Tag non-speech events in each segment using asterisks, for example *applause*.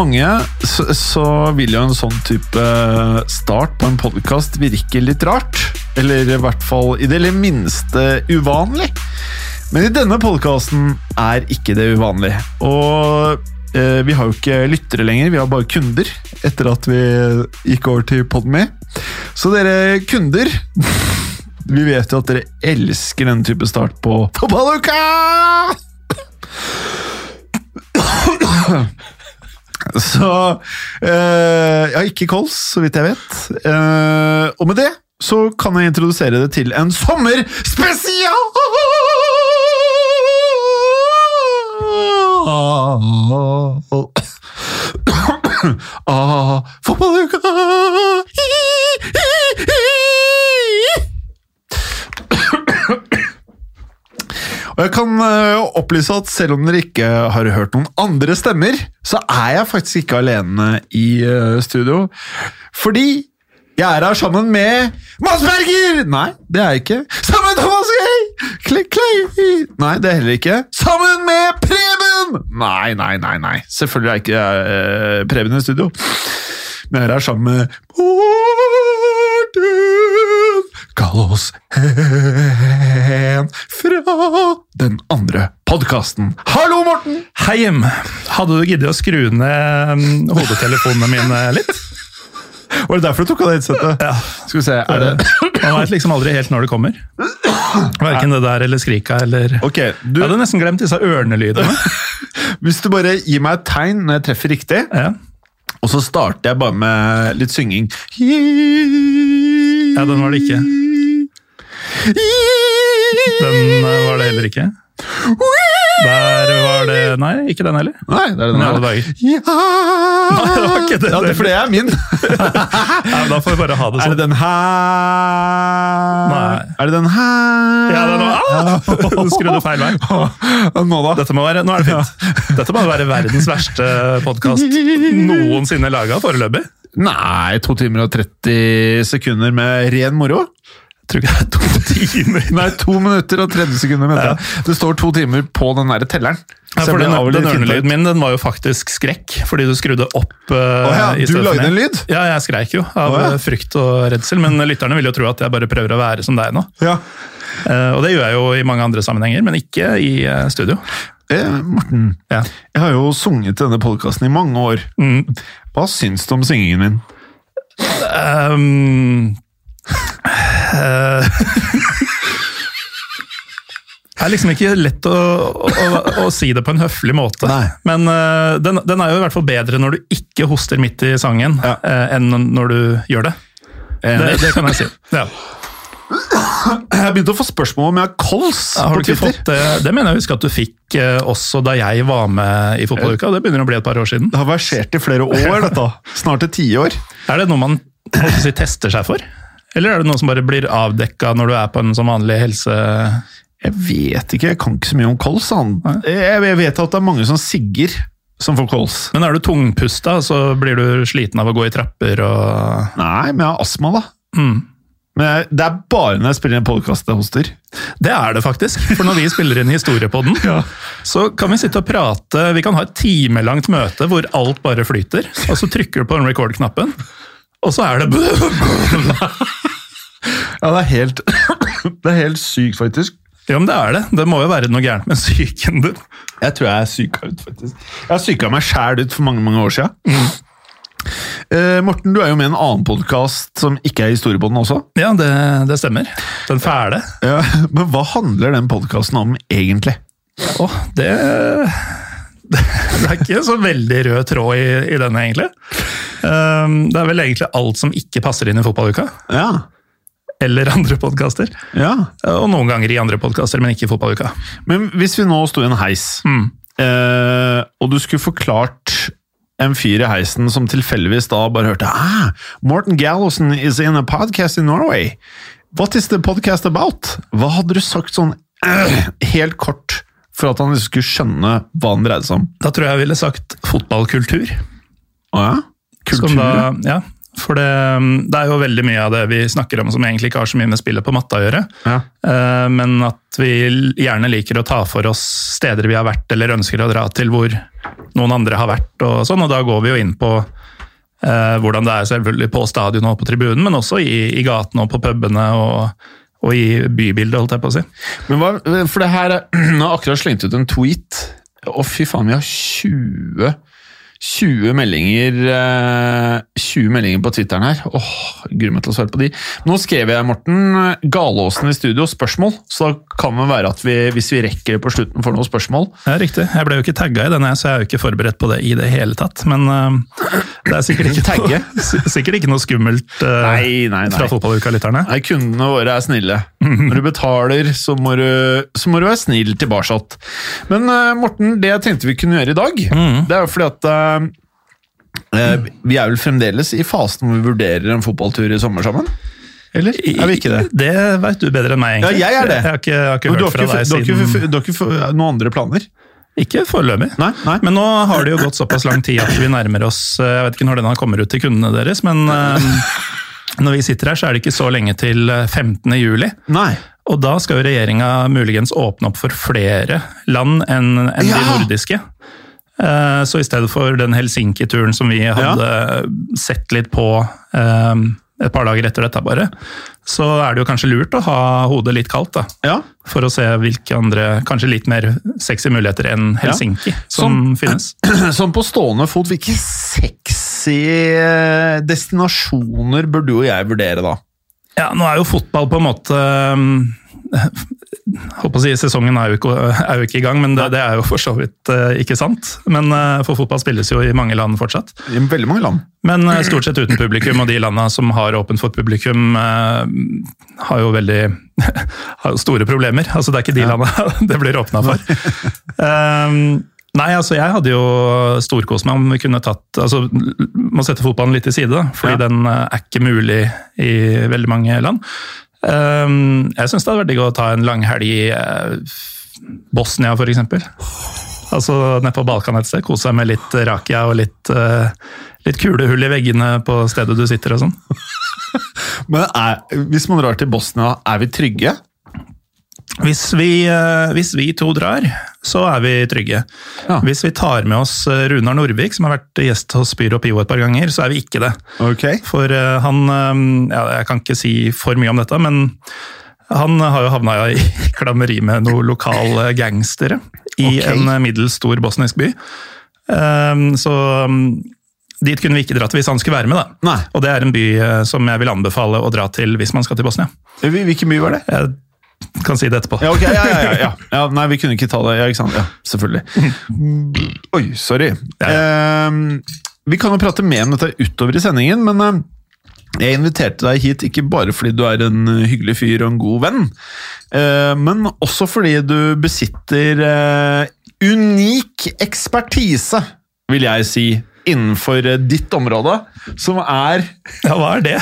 Mange så, så vil jo en sånn type start på en podkast virke litt rart. Eller i hvert fall i det minste uvanlig. Men i denne podkasten er ikke det uvanlig. Og eh, vi har jo ikke lyttere lenger, vi har bare kunder. Etter at vi gikk over til Podme. Så dere kunder *laughs* Vi vet jo at dere elsker denne type start på Fotballuka! Så eh, Ja, ikke kols, så vidt jeg vet. Uh, og med det så kan jeg introdusere det til en sommerspesial! ah, fotballuka! Og jeg kan øh, opplyse at selv om dere ikke har hørt noen andre stemmer, så er jeg faktisk ikke alene i øh, studio. Fordi jeg er her sammen med Mads Berger! Nei, det er jeg ikke. Sammen med Thomas Gay! Clay, Clay! Nei, det er heller ikke. Sammen med Preben! Nei, nei, nei, nei. Selvfølgelig er ikke øh, Preben i studio. Men jeg er her sammen med Morten Gallows hen fra den andre podkasten. Hallo, Morten! Hei, Jim. Hadde du giddet å skru ned mm, hodetelefonene mine litt? Var det derfor du tok av deg headsetet? Ja. Skal vi se, er det Man veit liksom aldri helt når det kommer. Verken det der eller skrika eller okay, du, Jeg hadde nesten glemt disse ørnelydene. *laughs* Hvis du bare gir meg et tegn når jeg treffer riktig, Ja, og så starter jeg bare med litt synging ja den var det ikke. Den eh, var det heller ikke. Der var det Nei, ikke den heller. Nei, det er den her. Ja. *laughs* Nei, det var ikke den. Ja, det, for det er min. *laughs* Ja, da får vi bare ha det sånn. Er det sånn. den her? Nei. Er det den her? Ja, den var, ah! *laughs* Du skrudde feil vei. Nå da? Dette må være, nå er det fint. Dette må være verdens verste podkast noensinne laga foreløpig. Nei, to timer og 30 sekunder med ren moro. Tror ikke det er to timer. Nei, to minutter og 30 sekunder, Ja. Det står to timer på den der telleren. Ja, for den, den ørnelyden min den var jo faktisk skrekk, fordi du skrudde opp uh, Å ja, du lagde en lyd? Ja, jeg skreik jo av Å ja. frykt og redsel, men lytterne vil jo tro at jeg bare prøver å være som deg nå. Ja. Uh, og det gjør jeg jo i mange andre sammenhenger, men ikke i uh, studio. Eh, Morten, Ja. jeg har jo sunget denne podkasten i mange år. Mm. Hva syns du om syngingen min? Eh, *laughs* Det er liksom ikke lett å, å, å si det på en høflig måte. Nei. Men uh, den, den er jo i hvert fall bedre når du ikke hoster midt i sangen, Ja. uh, enn når du gjør det. Det, det kan jeg si. *laughs* Ja. Jeg begynte å få spørsmål om jeg har kols Har på Twitter. fått det? Det mener jeg husker at du fikk eh, også da jeg var med i fotballuka. Det begynner å bli et par år siden. Det har versert i flere år, dette. Snart et tiår. Er det noe man å si, tester seg for? Eller er det noe som bare blir avdekka når du er på en sånn vanlig helse... Jeg vet ikke, jeg kan ikke så mye om kols. Jeg vet at det er mange som sigger som får kols. Men er du tungpusta, så blir du sliten av å gå i trapper og Nei, men jeg har astma, da. mm. Men jeg, det er bare når jeg spiller en podkast jeg hoster. Det er det faktisk. For når vi spiller inn historiepodden, *laughs* så kan vi sitte og prate. Vi kan ha et timelangt møte hvor alt bare flyter. Og så trykker du på den record-knappen, og så er det Ja, det er helt, *coughs* det er helt sykt, faktisk. Ja, men det er det. Det må jo være noe gærent med psyken din. Jeg tror jeg er syka ut, faktisk. Jeg har syka meg sjæl ut for mange mange år siden. Eh, Morten, du er jo med i en annen podkast som ikke er Historiepodden også. Ja, det, det stemmer. Den fæle. Ja, *laughs* men hva handler den podkasten om egentlig? Åh, det *laughs* Det er ikke så veldig rød tråd i, i denne, egentlig. Um, det er vel egentlig alt som ikke passer inn i fotballuka. Ja, Eller andre podkaster. ja. Og noen ganger i andre podkaster, men ikke i fotballuka. Men hvis vi nå sto i en heis, Mm. eh, og du skulle forklart en fyr i heisen som tilfeldigvis da bare hørte ah, Morten Gallosen is in a podcast in Norway. What is the podcast about? Hva hadde du sagt sånn eh, helt kort for at han skulle skjønne hva den dreide seg om? Da tror jeg jeg ville sagt fotballkultur. Å ja? Som Kultur? da, ja, for det, det er jo veldig mye av det vi snakker om som egentlig ikke har så mye med spillet på matta å gjøre. Ja. Eh, Men at vi gjerne liker å ta for oss steder vi har vært eller ønsker å dra til hvor noen andre har vært. og sånn, og Da går vi jo inn på eh, hvordan det er selvfølgelig på stadion og på tribunen, men også i, i gatene og på pubene og, og i bybildet, holdt jeg på å si. Men hva, for det her er- *clears throat* Nå har jeg akkurat slengt ut en tweet. Å, fy faen, vi har 20 20 meldinger eh, 20 meldinger på Twitteren her. Åh, Gruer meg til å svare på de. Nå skrev jeg, Morten, Galåsen i studio, spørsmål. Så da kan det være at vi, hvis vi rekker det på slutten, får noen spørsmål. Ja, Riktig. Jeg ble jo ikke tagga i denne, så jeg er jo ikke forberedt på det i det hele tatt. Men uh, det er sikkert ikke, *laughs* noe, *laughs* sikkert ikke noe skummelt uh, Nei, nei, nei. fra fotballuka-lytterne. Nei, Kundene våre er snille. Når du betaler, så må du, så må du være snill tilbake. Men uh, Morten, det jeg tenkte vi kunne gjøre i dag, det er jo fordi at eh, eh, Vi er vel fremdeles i fasen hvor vi vurderer en fotballtur i sommer sammen? Eller er vi ikke det? Det veit du bedre enn meg, egentlig. Ja, jeg er det. Jeg har ikke, jeg har ikke hørt fra deg du har ikke, siden du har ikke noen andre planer? Ikke foreløpig. Nei? nei. Men nå har det jo gått såpass lang tid at vi nærmer oss eh, Jeg vet ikke når denne kommer ut til kundene deres, men eh, når vi sitter her, så er det ikke så lenge til eh, 15. juli. nei. Og da skal jo regjeringa muligens åpne opp for flere land enn enn Ja! de nordiske. Eh, Så i stedet for den Helsinki-turen som vi hadde sett litt på eh, et par dager etter dette, bare, så er det jo kanskje lurt å ha hodet litt kaldt, da. Ja. For å se hvilke andre, kanskje litt mer sexy muligheter enn Helsinki som som, *clears throat* finnes. Som på stående fot, hvilke sexy eh, destinasjoner bør du og jeg vurdere da? Ja, nå er jo fotball på en måte Holdt å si, Sesongen er jo ikke, er jo ikke i gang, men det, det er jo for så vidt uh, ikke sant. Men uh, For fotball spilles jo i mange land fortsatt. I veldig mange land. Men uh, stort sett uten publikum, og de landene som har åpent for publikum, har jo veldig *laughs* har jo store problemer. Altså Det er ikke de landene *laughs* det blir åpna for. Um, *laughs* Nei, altså jeg hadde jo storkost meg om vi kunne tatt altså Må sette fotballen litt til side, da, fordi Ja. den eh, er ikke mulig i veldig mange land. Um, jeg syns det hadde vært digg å ta en langhelg i eh, Bosnia, eksempel. Altså nede på Balkan et sted. Kose seg med litt rakia og litt, eh, litt kulehull i veggene på stedet du sitter og sånn. *laughs* Men er, hvis man drar til Bosnia, er vi trygge? Hvis vi, eh, hvis vi to drar, så er vi trygge. Ja. Hvis vi tar med oss eh, Runar Norvik, som har vært gjest hos Pyro Pivo et par ganger, så er vi ikke det. Ok. For eh, han ja, Jeg kan ikke si for mye om dette, men han har jo havna i *laughs* klammeri med noen lokale gangstere i okay. en middels stor bosnisk by. Så mm, dit kunne vi ikke dratt hvis han skulle være med, da. Nei. Og det er en by som jeg vil anbefale å dra til hvis man skal til Bosnia. Hvilken by var det? Jeg kan si det etterpå. Ja, okay, ja, ja, ja, *laughs* ja. Nei, vi kunne ikke ta det. Ja, ikke sant? Ja, selvfølgelig. *laughs* Oi, sorry. Eh, vi kan jo prate mer om dette utover i sendingen, men eh, jeg inviterte deg hit ikke bare fordi du er en eh, hyggelig fyr og en god venn, eh, men også fordi du besitter eh, unik ekspertise, vil jeg si, innenfor ditt område, som er Ja, hva er det?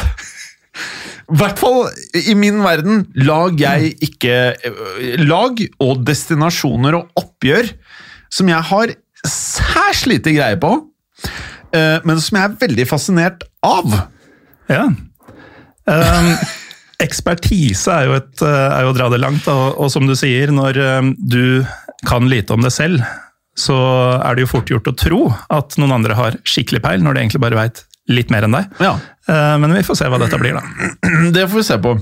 I hvert fall i min verden, lag jeg ikke øh, Lag og destinasjoner og oppgjør som jeg har særs lite greie på, øh, men som jeg er veldig fascinert av. Ja. Um, *laughs* ekspertise er jo, et, eh, er jo å dra det langt, og, og som du sier, når du kan lite om det selv, så er det jo fort gjort å tro at noen andre har skikkelig peil, når de egentlig bare veit litt mer enn deg. Ja, Eh, Men vi får se hva dette blir, da. *clears throat* Det får vi se på.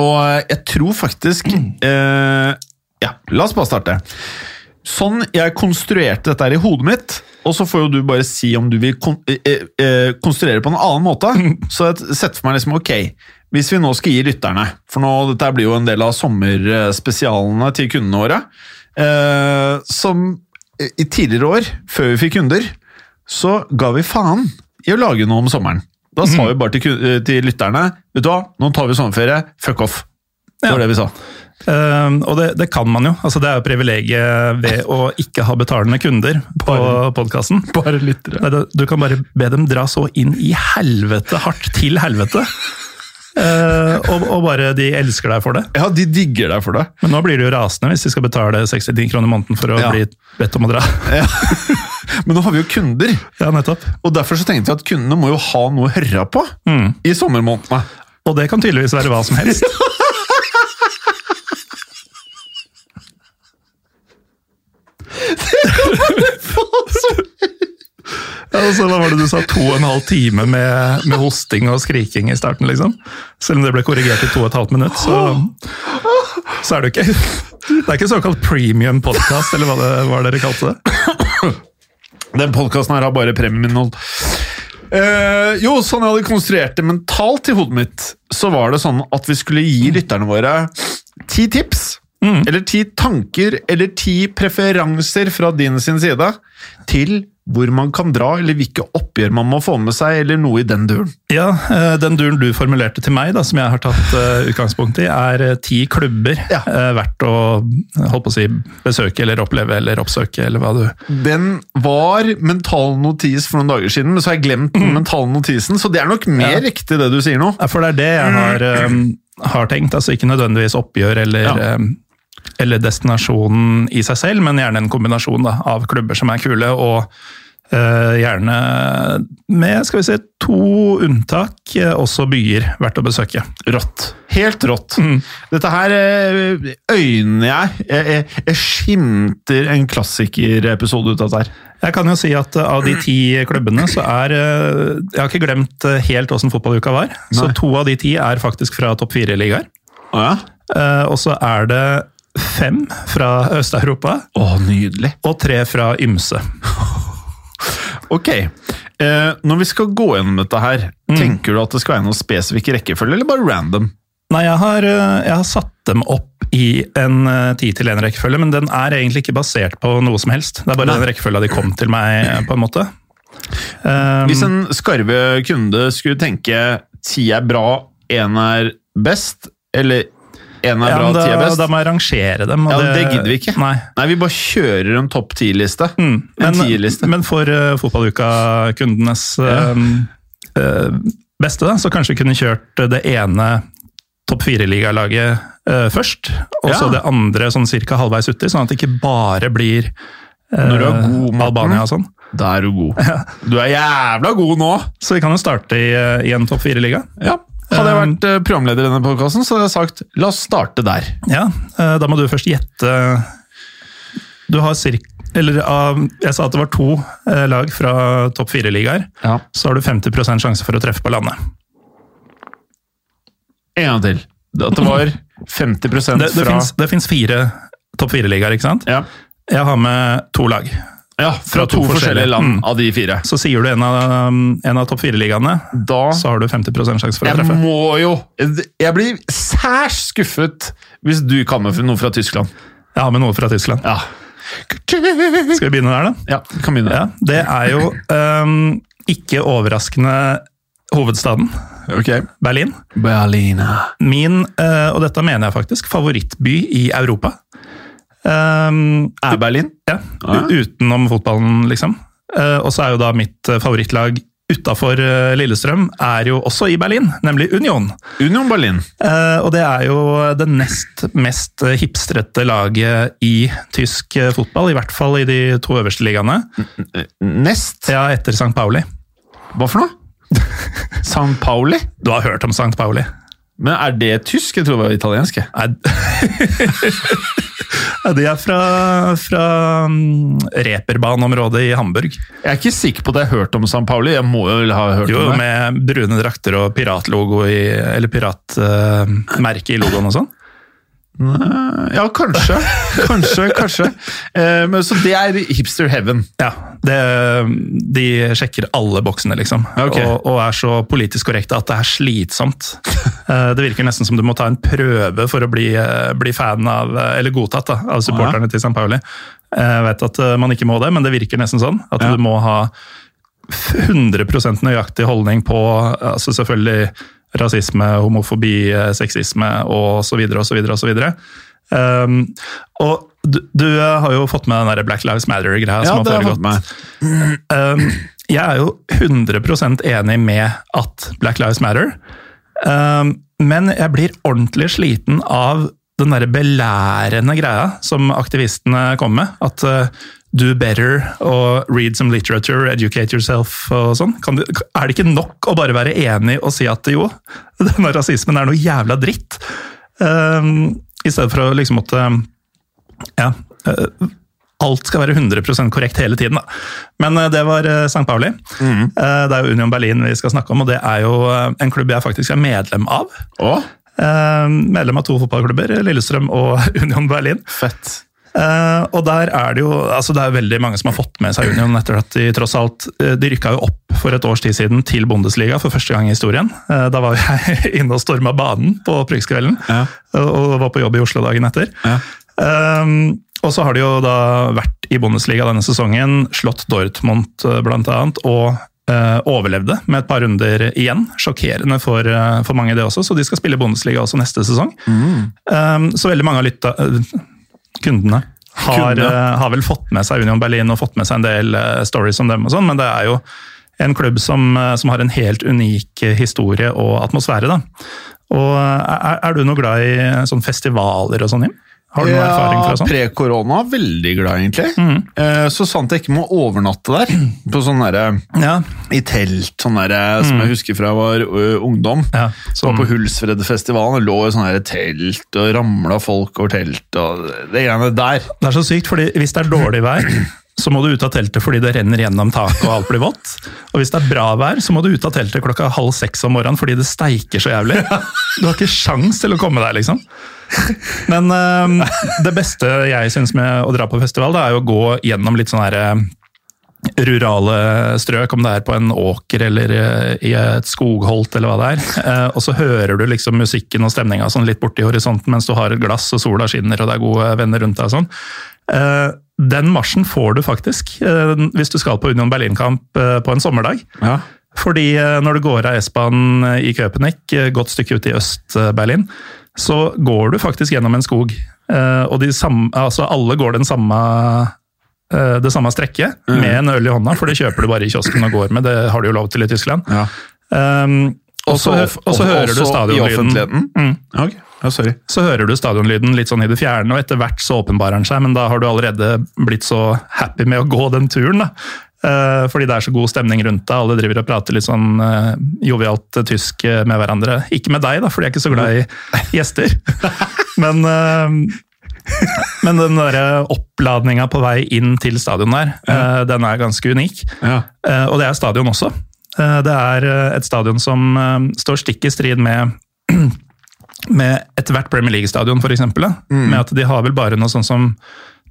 Og jeg tror faktisk eh, Ja, la oss bare starte. Sånn jeg konstruerte dette her i hodet mitt, og så får jo du bare si om du vil kon eh, eh, konstruere på en annen måte. *laughs* Så jeg setter for meg liksom, ok, hvis vi nå skal gi lytterne, for nå, dette blir jo en del av sommerspesialene til kundene våre, eh, som i tidligere år, før vi fikk kunder, så ga vi faen i å lage noe om sommeren. Da sa vi bare til, eh, til lytterne, vet du hva, nå tar vi sommerferie, fuck off. Det var Ja. det vi sa. Uh, og det, det kan man jo. altså Det er jo privilegiet ved å ikke ha betalende kunder på podkasten. Bare lyttere. Du kan bare be dem dra så inn i helvete hardt til helvete. Eh, og, og bare de elsker deg for det. Ja, de digger deg for det. Men nå blir de jo rasende hvis de skal betale 69 kroner i måneden for å Ja. bli bedt om å dra. Ja. *laughs* Men nå har vi jo kunder, Ja, nettopp. og derfor så tenkte vi at kundene må jo ha noe å høre på Mm. i sommermånedene. Og det kan tydeligvis være hva som helst. *laughs* Ja, altså, hva var det du sa? To og en halv time med, med hosting og skriking i starten, liksom? Selv om det ble korrigert i to og et halvt minutt, så, så er det ikke Det er ikke såkalt premium podcast, eller hva det hva dere kalte det? Den podkasten her har bare premiuminnhold. Eh, jo, sånn jeg hadde konstruert det mentalt i hodet mitt, så var det sånn at vi skulle gi lytterne våre ti tips. Eller ti tanker, eller ti preferanser fra din sin side til hvor man kan dra, eller hvilke oppgjør man må få med seg, eller noe i den duren. Ja, eh, Den duren du formulerte til meg, da, som jeg har tatt eh, utgangspunkt i, er eh, ti klubber Ja. verdt å holdt på å si, besøke eller oppleve eller oppsøke, eller hva du Den var mental notis for noen dager siden, men så har jeg glemt den mentale notisen, så det er nok mer Ja. riktig det du sier nå. Ja, For det er det jeg har, eh, har tenkt. altså Ikke nødvendigvis oppgjør eller, Ja. Eller destinasjonen i seg selv, men gjerne en kombinasjon da, av klubber som er kule, og uh, gjerne med skal vi se, to unntak, eh, også byer verdt å besøke. Rått. Helt rått. Mm. Dette her eh, øyner jeg. Jeg, jeg, jeg skimter en klassikerepisode ut av dette her. Jeg kan jo si at av de ti klubbene, så er Jeg har ikke glemt helt åssen fotballuka var. Så to av de ti er faktisk fra topp fire-ligaer. Å ja? Og så er det fem fra Øst-Europa, Å, nydelig. og tre fra ymse. Ok. Eh, når vi skal gå gjennom dette her, Mm. tenker du at det skal være noen spesifikk rekkefølge, eller bare random? Nei, jeg har, eh, jeg har satt dem opp i en ti til én-rekkefølge, men den er egentlig ikke basert på noe som helst. Det er bare Nei. den rekkefølga de kom til meg, eh, på en måte. Um, Hvis en skarve kunde skulle tenke ti er bra, én er best, eller én er ja, bra, men ti er best da må jeg rangere dem. Ja, det gidder vi ikke. Nei. Nei, vi bare kjører en topp ti-liste. Mm, En men, men for uh, fotballuka-kundenes Ja. um, uh, beste, da, så kanskje vi kunne kjørt det ene topp fire-ligalaget uh, først, og så Ja. det andre sånn cirka halvveis uti, sånn at det ikke bare blir uh, Når du er god, Morten. Albania og sånn. Da er du god. Du er jævla god nå! Så vi kan jo starte i, uh, i en topp fire-liga. Ja. Hadde jeg Um, vært eh, programleder i denne podkasten, så hadde jeg sagt la oss starte der. Ja, uh, da må du først gjette Du har cirka eller Jeg sa at det var to uh, lag fra topp fire-ligaer. Ja. Så har du 50% sjanse for å treffe på landet. En gang til. At det var 50 fra det, det finnes fire topp fire-ligaer, ikke sant? ja. Jeg har med to lag. Ja, fra to, forskjellige land Mm. av de fire. Så sier du en av, um, en av topp fire-ligaene, så har du 50 sjanse for å Jeg treffe. må jo Jeg blir særs skuffet hvis du kan med noe fra Tyskland. Jeg har med noe fra Tyskland. Ja. Skal vi begynne der, da? Ja, vi kan begynne. Ja, Det er jo um, ikke overraskende hovedstaden. Okay. Berlin. Berlina. Min, eh, og dette mener jeg faktisk, favorittby i Europa. Um, Er Berlin? Ja, Ja. utenom fotballen, liksom. Uh, og så er jo da mitt eh, favorittlag utafor Lillestrøm er jo også i Berlin, nemlig Union. Union Berlin. Uh, og det er jo det nest mest hipstrete laget i tysk eh, fotball, i hvert fall i de to øverste ligaene. Nest? Ja, etter St. Pauli. Hva for noe? *laughs* St. Pauli? Du har hørt om St. Pauli? Men er det tysk? Jeg tror det var italiensk. Nei, *laughs* Ja, De er fra, fra mm, i Hamburg. Jeg er ikke sikker på at jeg har hørt om San Pauli. Jeg må jo vel ha hørt Jo, om det. med brune drakter og piratlogo i Eller piratmerke i logoen og sånn. Ja, kanskje. Kanskje, kanskje. Eh, men, så det er hipster heaven. Ja, det, De sjekker alle boksene, liksom. Okay. Og, og er så politisk korrekte at det er slitsomt. Eh, det virker nesten som du må ta en prøve for å bli, eh, bli fan av, eller godtatt da, av supporterne til St. Pauli. Jeg vet at man ikke må det, men det virker nesten sånn. At du må ha 100% nøyaktig holdning på altså selvfølgelig rasisme, homofobi, eh, sexisme videre og så videre. Og så. Um, og du, du har jo fått med den der Black Lives Matter-greia Ja, som har foregått. Um, jeg er jo 100 enig med at Black Lives Matter, um, men jeg blir ordentlig sliten av den derre belærende greia som aktivistene kommer med. At uh, do better og read some literature, educate yourself og sånn. Er det ikke nok å bare være enig og si at jo, *laughs* denne rasismen er noe jævla dritt? Um, I stedet for å liksom måtte ja, eh, alt skal være 100% korrekt hele tiden. Da. Men eh, det var eh, St. Pauli. Eh, Det er jo Union Berlin vi skal snakke om, og det er jo en klubb jeg faktisk er medlem av. Å, Eh, Medlem av to fotballklubber, Lillestrøm og *laughs* Union Berlin. fett. Eh, Og der er det jo altså det er veldig mange som har fått med seg Union etter at de tross alt eh, De rykka jo opp for et års tid siden til Bundesliga for første gang i historien. Uh, Da var jeg *laughs* inne og storma banen på opprykkskvelden, Ja. og var på jobb i Oslo dagen etter. Ja. Um, og så har de jo da vært i Bundesliga denne sesongen, slått Dortmund bl.a. og uh, overlevde med et par runder igjen. Sjokkerende for, uh, for mange det også, så de skal spille Bundesliga også neste sesong. Um, så veldig mange av lytta, eh, kundene har, eh, har vel fått med seg Union Berlin og fått med seg en del eh, stories om dem og sånn, men det er jo en klubb som, eh, som har en helt unik historie og atmosfære. da. Og er, er du noe glad i sånn festivaler og sånn, Jim? Har du noe erfaring fra sånn? pre-korona, veldig glad egentlig. Mm. Eh, Så sant jeg ikke må overnatte der, *clears throat* på sånn der, Ja, i telt, sånn der, som jeg husker fra jeg var ø, ungdom. Mm. ja. som... var på Hulsfredfestivalen og lå i sånn telt og ramla folk over telt og det greiene der. det er så sykt, fordi hvis det er dårlig vær, så må du ut av teltet fordi det renner gjennom taket og alt blir vått. Og hvis det er bra vær, så må du ut av teltet klokka halv seks om morgenen fordi det steiker så jævlig. Du har ikke sjans til å komme deg, liksom. Men eh, det beste jeg syns med å dra på festival, det er jo å gå gjennom litt sånn herre rurale strøk, om det er på en åker eller eh, i et skogholt eller hva det er. Eh, Og så hører du liksom musikken og stemninga sånn litt borti horisonten mens du har et glass og sola skinner og det er gode venner rundt deg og sånn. Den marsjen får du faktisk eh, hvis du skal på Union Berlin-kamp eh, på en sommerdag. Ja. Fordi eh, når du går av S-banen i Köpenick, godt stykke ut i Øst-Berlin, så går du faktisk gjennom en skog. Og samme, altså alle går den samme, det samme strekket med en øl i hånda, for det kjøper du bare i kiosken og går med. Det har du jo lov til i Tyskland. Ja. Um, og så hører du også i stadionlyden. offentligheten? Mm. Ok, ja, sorry. Så hører du stadionlyden litt sånn i det fjerne, og etter hvert så åpenbarer den seg, men da har du allerede blitt så happy med å gå den turen. da. Eh, fordi det er så god stemning rundt deg, alle driver og prater litt sånn eh, jovialt eh, tysk med hverandre. Ikke med deg, da, fordi jeg er ikke så glad i *laughs* gjester. men, men den derre oppladninga på vei inn til stadion der, eh, den er ganske unik. Ja. Og det er stadion også. Det er et stadion som står stikk i strid med *clears throat* med ethvert Premier League-stadion, f.eks. Med at de har vel bare noe sånn som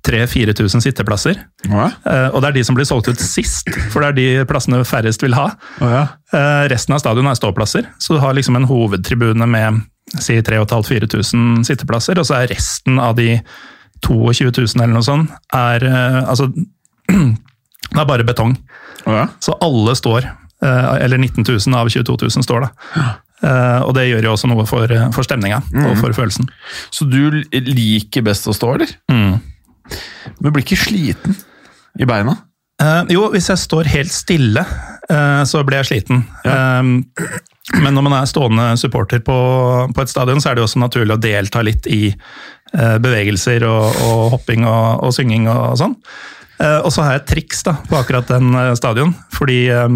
3000-4000 sitteplasser. Ja. Eh, Og det er de som blir solgt ut sist, for det er de plassene færrest vil ha. Ja. Eh, Resten av stadion er ståplasser, så du har liksom en hovedtribune med si 3500-4000 sitteplasser, og så er resten av de 22 000 eller noe sånt, er eh, altså *clears throat* Det er bare betong. Ja. Så alle står, eller 19 000 av 22 000 står da. Eh, Og det gjør jo også noe for, eh, for stemninga og for følelsen. Så du liker best å stå, eller? Mm. Men blir ikke sliten i beina? Eh, jo, hvis jeg står helt stille, eh, så blir jeg sliten. Eh, men når man er stående supporter på, på et stadion, så er det jo også naturlig å delta litt i eh, bevegelser og, og hopping og, og synging og, sånn. Eh, og så har jeg et triks da, på akkurat den eh, stadion, fordi eh,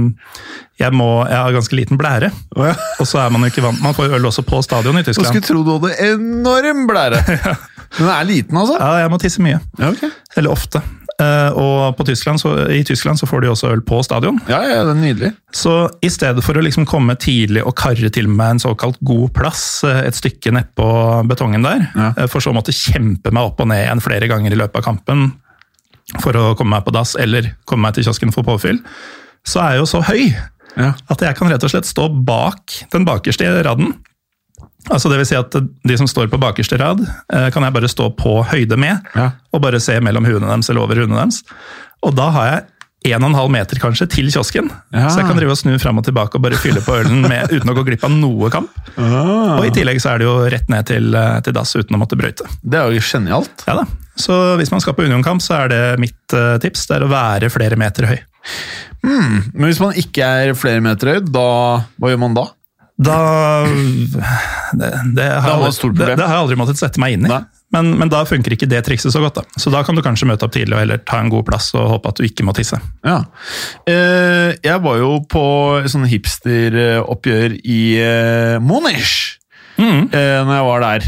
jeg, må, jeg har ganske liten blære. oh, ja. Og så er man jo ikke vant Man får jo øl også på stadion i Jeg Tyskland. skulle tro du hadde enorm blære. *laughs* Den er liten, altså? Ja, jeg må tisse mye. Ja, okay. Eller ofte. Eh, og på Tyskland, så, i Tyskland så får de også øl på stadion. Ja, ja, det er nydelig. Så i stedet for å liksom komme tidlig og karre til meg en såkalt god plass et stykke nedpå betongen der, Ja. for så å måtte kjempe meg opp og ned igjen flere ganger i løpet av kampen for å komme meg på dass eller komme meg til kiosken for påfyll, så er jeg jo så høy Ja. at jeg kan rett og slett stå bak den bakerste raden. Altså det vil si at De som står på bakerste rad, eh, kan jeg bare stå på høyde med, Ja. og bare se mellom huene deres eller over huene deres. Og da har jeg 1,5 meter kanskje til kiosken, Ja. så jeg kan drive og snu fram og tilbake og bare fylle på ølen med, *laughs* uten å gå glipp av noe kamp. Ah, Og i tillegg så er det jo rett ned til, eh, til dass uten å måtte brøyte. det er jo genialt. Ja da. Så hvis man skal på Union-kamp, så er det mitt uh, tips. Det er å være flere meter høy. Men hvis man ikke er flere meter høy, da hva gjør man da? Da det, det, har det, det har jeg aldri måttet sette meg inn i. Nei. Men, men da funker ikke det trikset så godt. da. Så da kan du kanskje møte opp tidlig og heller ta en god plass og håpe at du ikke må tisse. Ja. Eh, jeg var jo på sånn hipsteroppgjør i Monish Mm. eh, når jeg var der.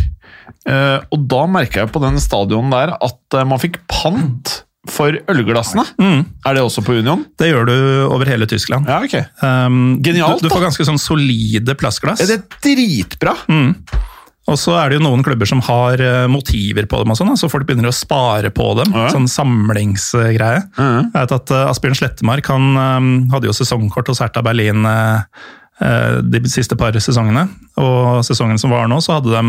Eh, og da merka jeg på den stadion der at eh, man fikk pant for ølglassene. Mm. Er det også på Union? Det gjør du over hele Tyskland. Ja, ok. Um, Genialt, du, du får ganske sånn solide plastglass. Er det dritbra? Mm. Og så er det jo noen klubber som har eh, motiver på dem, og sånn, så folk begynner å spare på dem. Ja. Sånn samlingsgreie. Ja. Jeg vet at eh, Asbjørn Slettemark han eh, hadde jo sesongkort hos Hertha Berlin de siste par sesongene. Og sesongen som var nå, så hadde de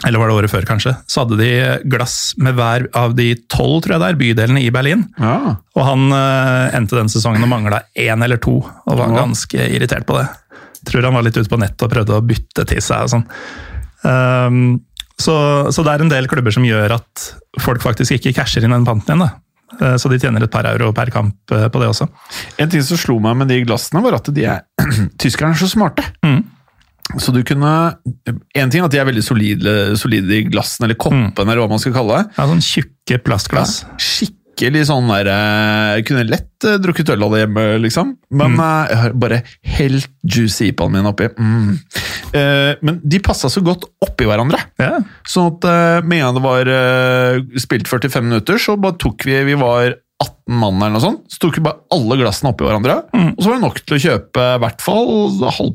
eller var det året før, kanskje? Så hadde de glass med hver av de tolv tror jeg det er, bydelene i Berlin. Ja. Og han endte den sesongen og mangla én eller to, og var ganske irritert på det. Tror han var litt ute på nettet og prøvde å bytte til seg og sånn. Um, så, så det er en del klubber som gjør at folk faktisk ikke casher inn den panten igjen. da. Eh, Så de tjener et par euro per kamp eh, på det også. En ting som slo meg med de glassene, var at de er, *clears throat* tyskerne er så smarte. Mm. Så du kunne En ting er at de er veldig solide, solide i glassene, eller koppene, eller hva man skal kalle det. Ja, sånn tjukke plastglass. Skikkelig sånn der eh, Jeg kunne lett eh, drukket øl av det hjemme, liksom. Men mm. jeg har bare helt juicy IPA-en min oppi. Mm. Eh, men de passa så godt oppi hverandre. Yeah. Sånn at eh, med en gang det var eh, spilt 45 minutter, så bare tok vi Vi var 18 mann eller noe sånt. Så tok vi bare alle glassene oppi hverandre. Mm. Og så var det nok til å kjøpe i hvert fall halv,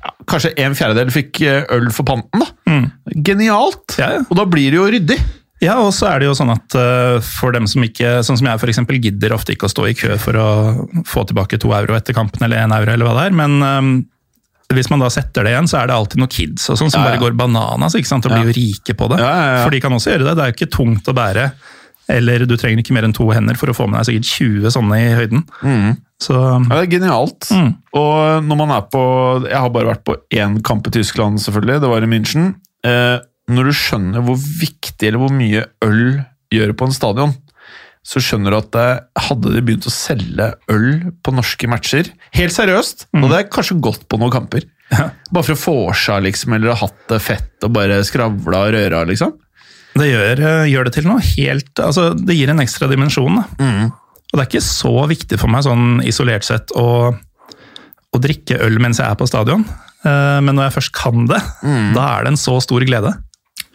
ja, Kanskje en fjerdedel fikk eh, øl for panten. da. Mm. Genialt! Ja, ja. Og da blir det jo ryddig. Ja, og så er det jo sånn at eh, for dem som ikke, sånn som jeg eksempel, gidder ofte ikke å stå i kø for å få tilbake to euro etter kampen, eller én euro, eller hva det er, men eh, hvis man da setter det igjen, så er det alltid noen kids og sånn som Ja, ja. bare går bananas ikke sant, og blir jo rike på det. For de kan også gjøre det. Det er jo ikke tungt å bære. Eller du trenger ikke mer enn to hender for å få med deg sikkert 20 sånne i høyden. Så Ja, det er genialt. Mm. Og når man er på Jeg har bare vært på én kamp i Tyskland, selvfølgelig. Det var i München. Eh, når du skjønner hvor viktig eller hvor mye øl gjør på en stadion, så skjønner du at eh, hadde de begynt å selge øl på norske matcher Helt seriøst, Mm. hadde jeg kanskje gått på noen kamper. Ja. Bare for å vorsa, liksom, eller ha hatt det fett og bare skravla og røra, liksom. det gjør, eh, gjør det til noe helt Altså, det gir en ekstra dimensjon, da. Og det er ikke så viktig for meg sånn isolert sett å, å drikke øl mens jeg er på stadion. Eh, Men når jeg først kan det, da er det en så stor glede.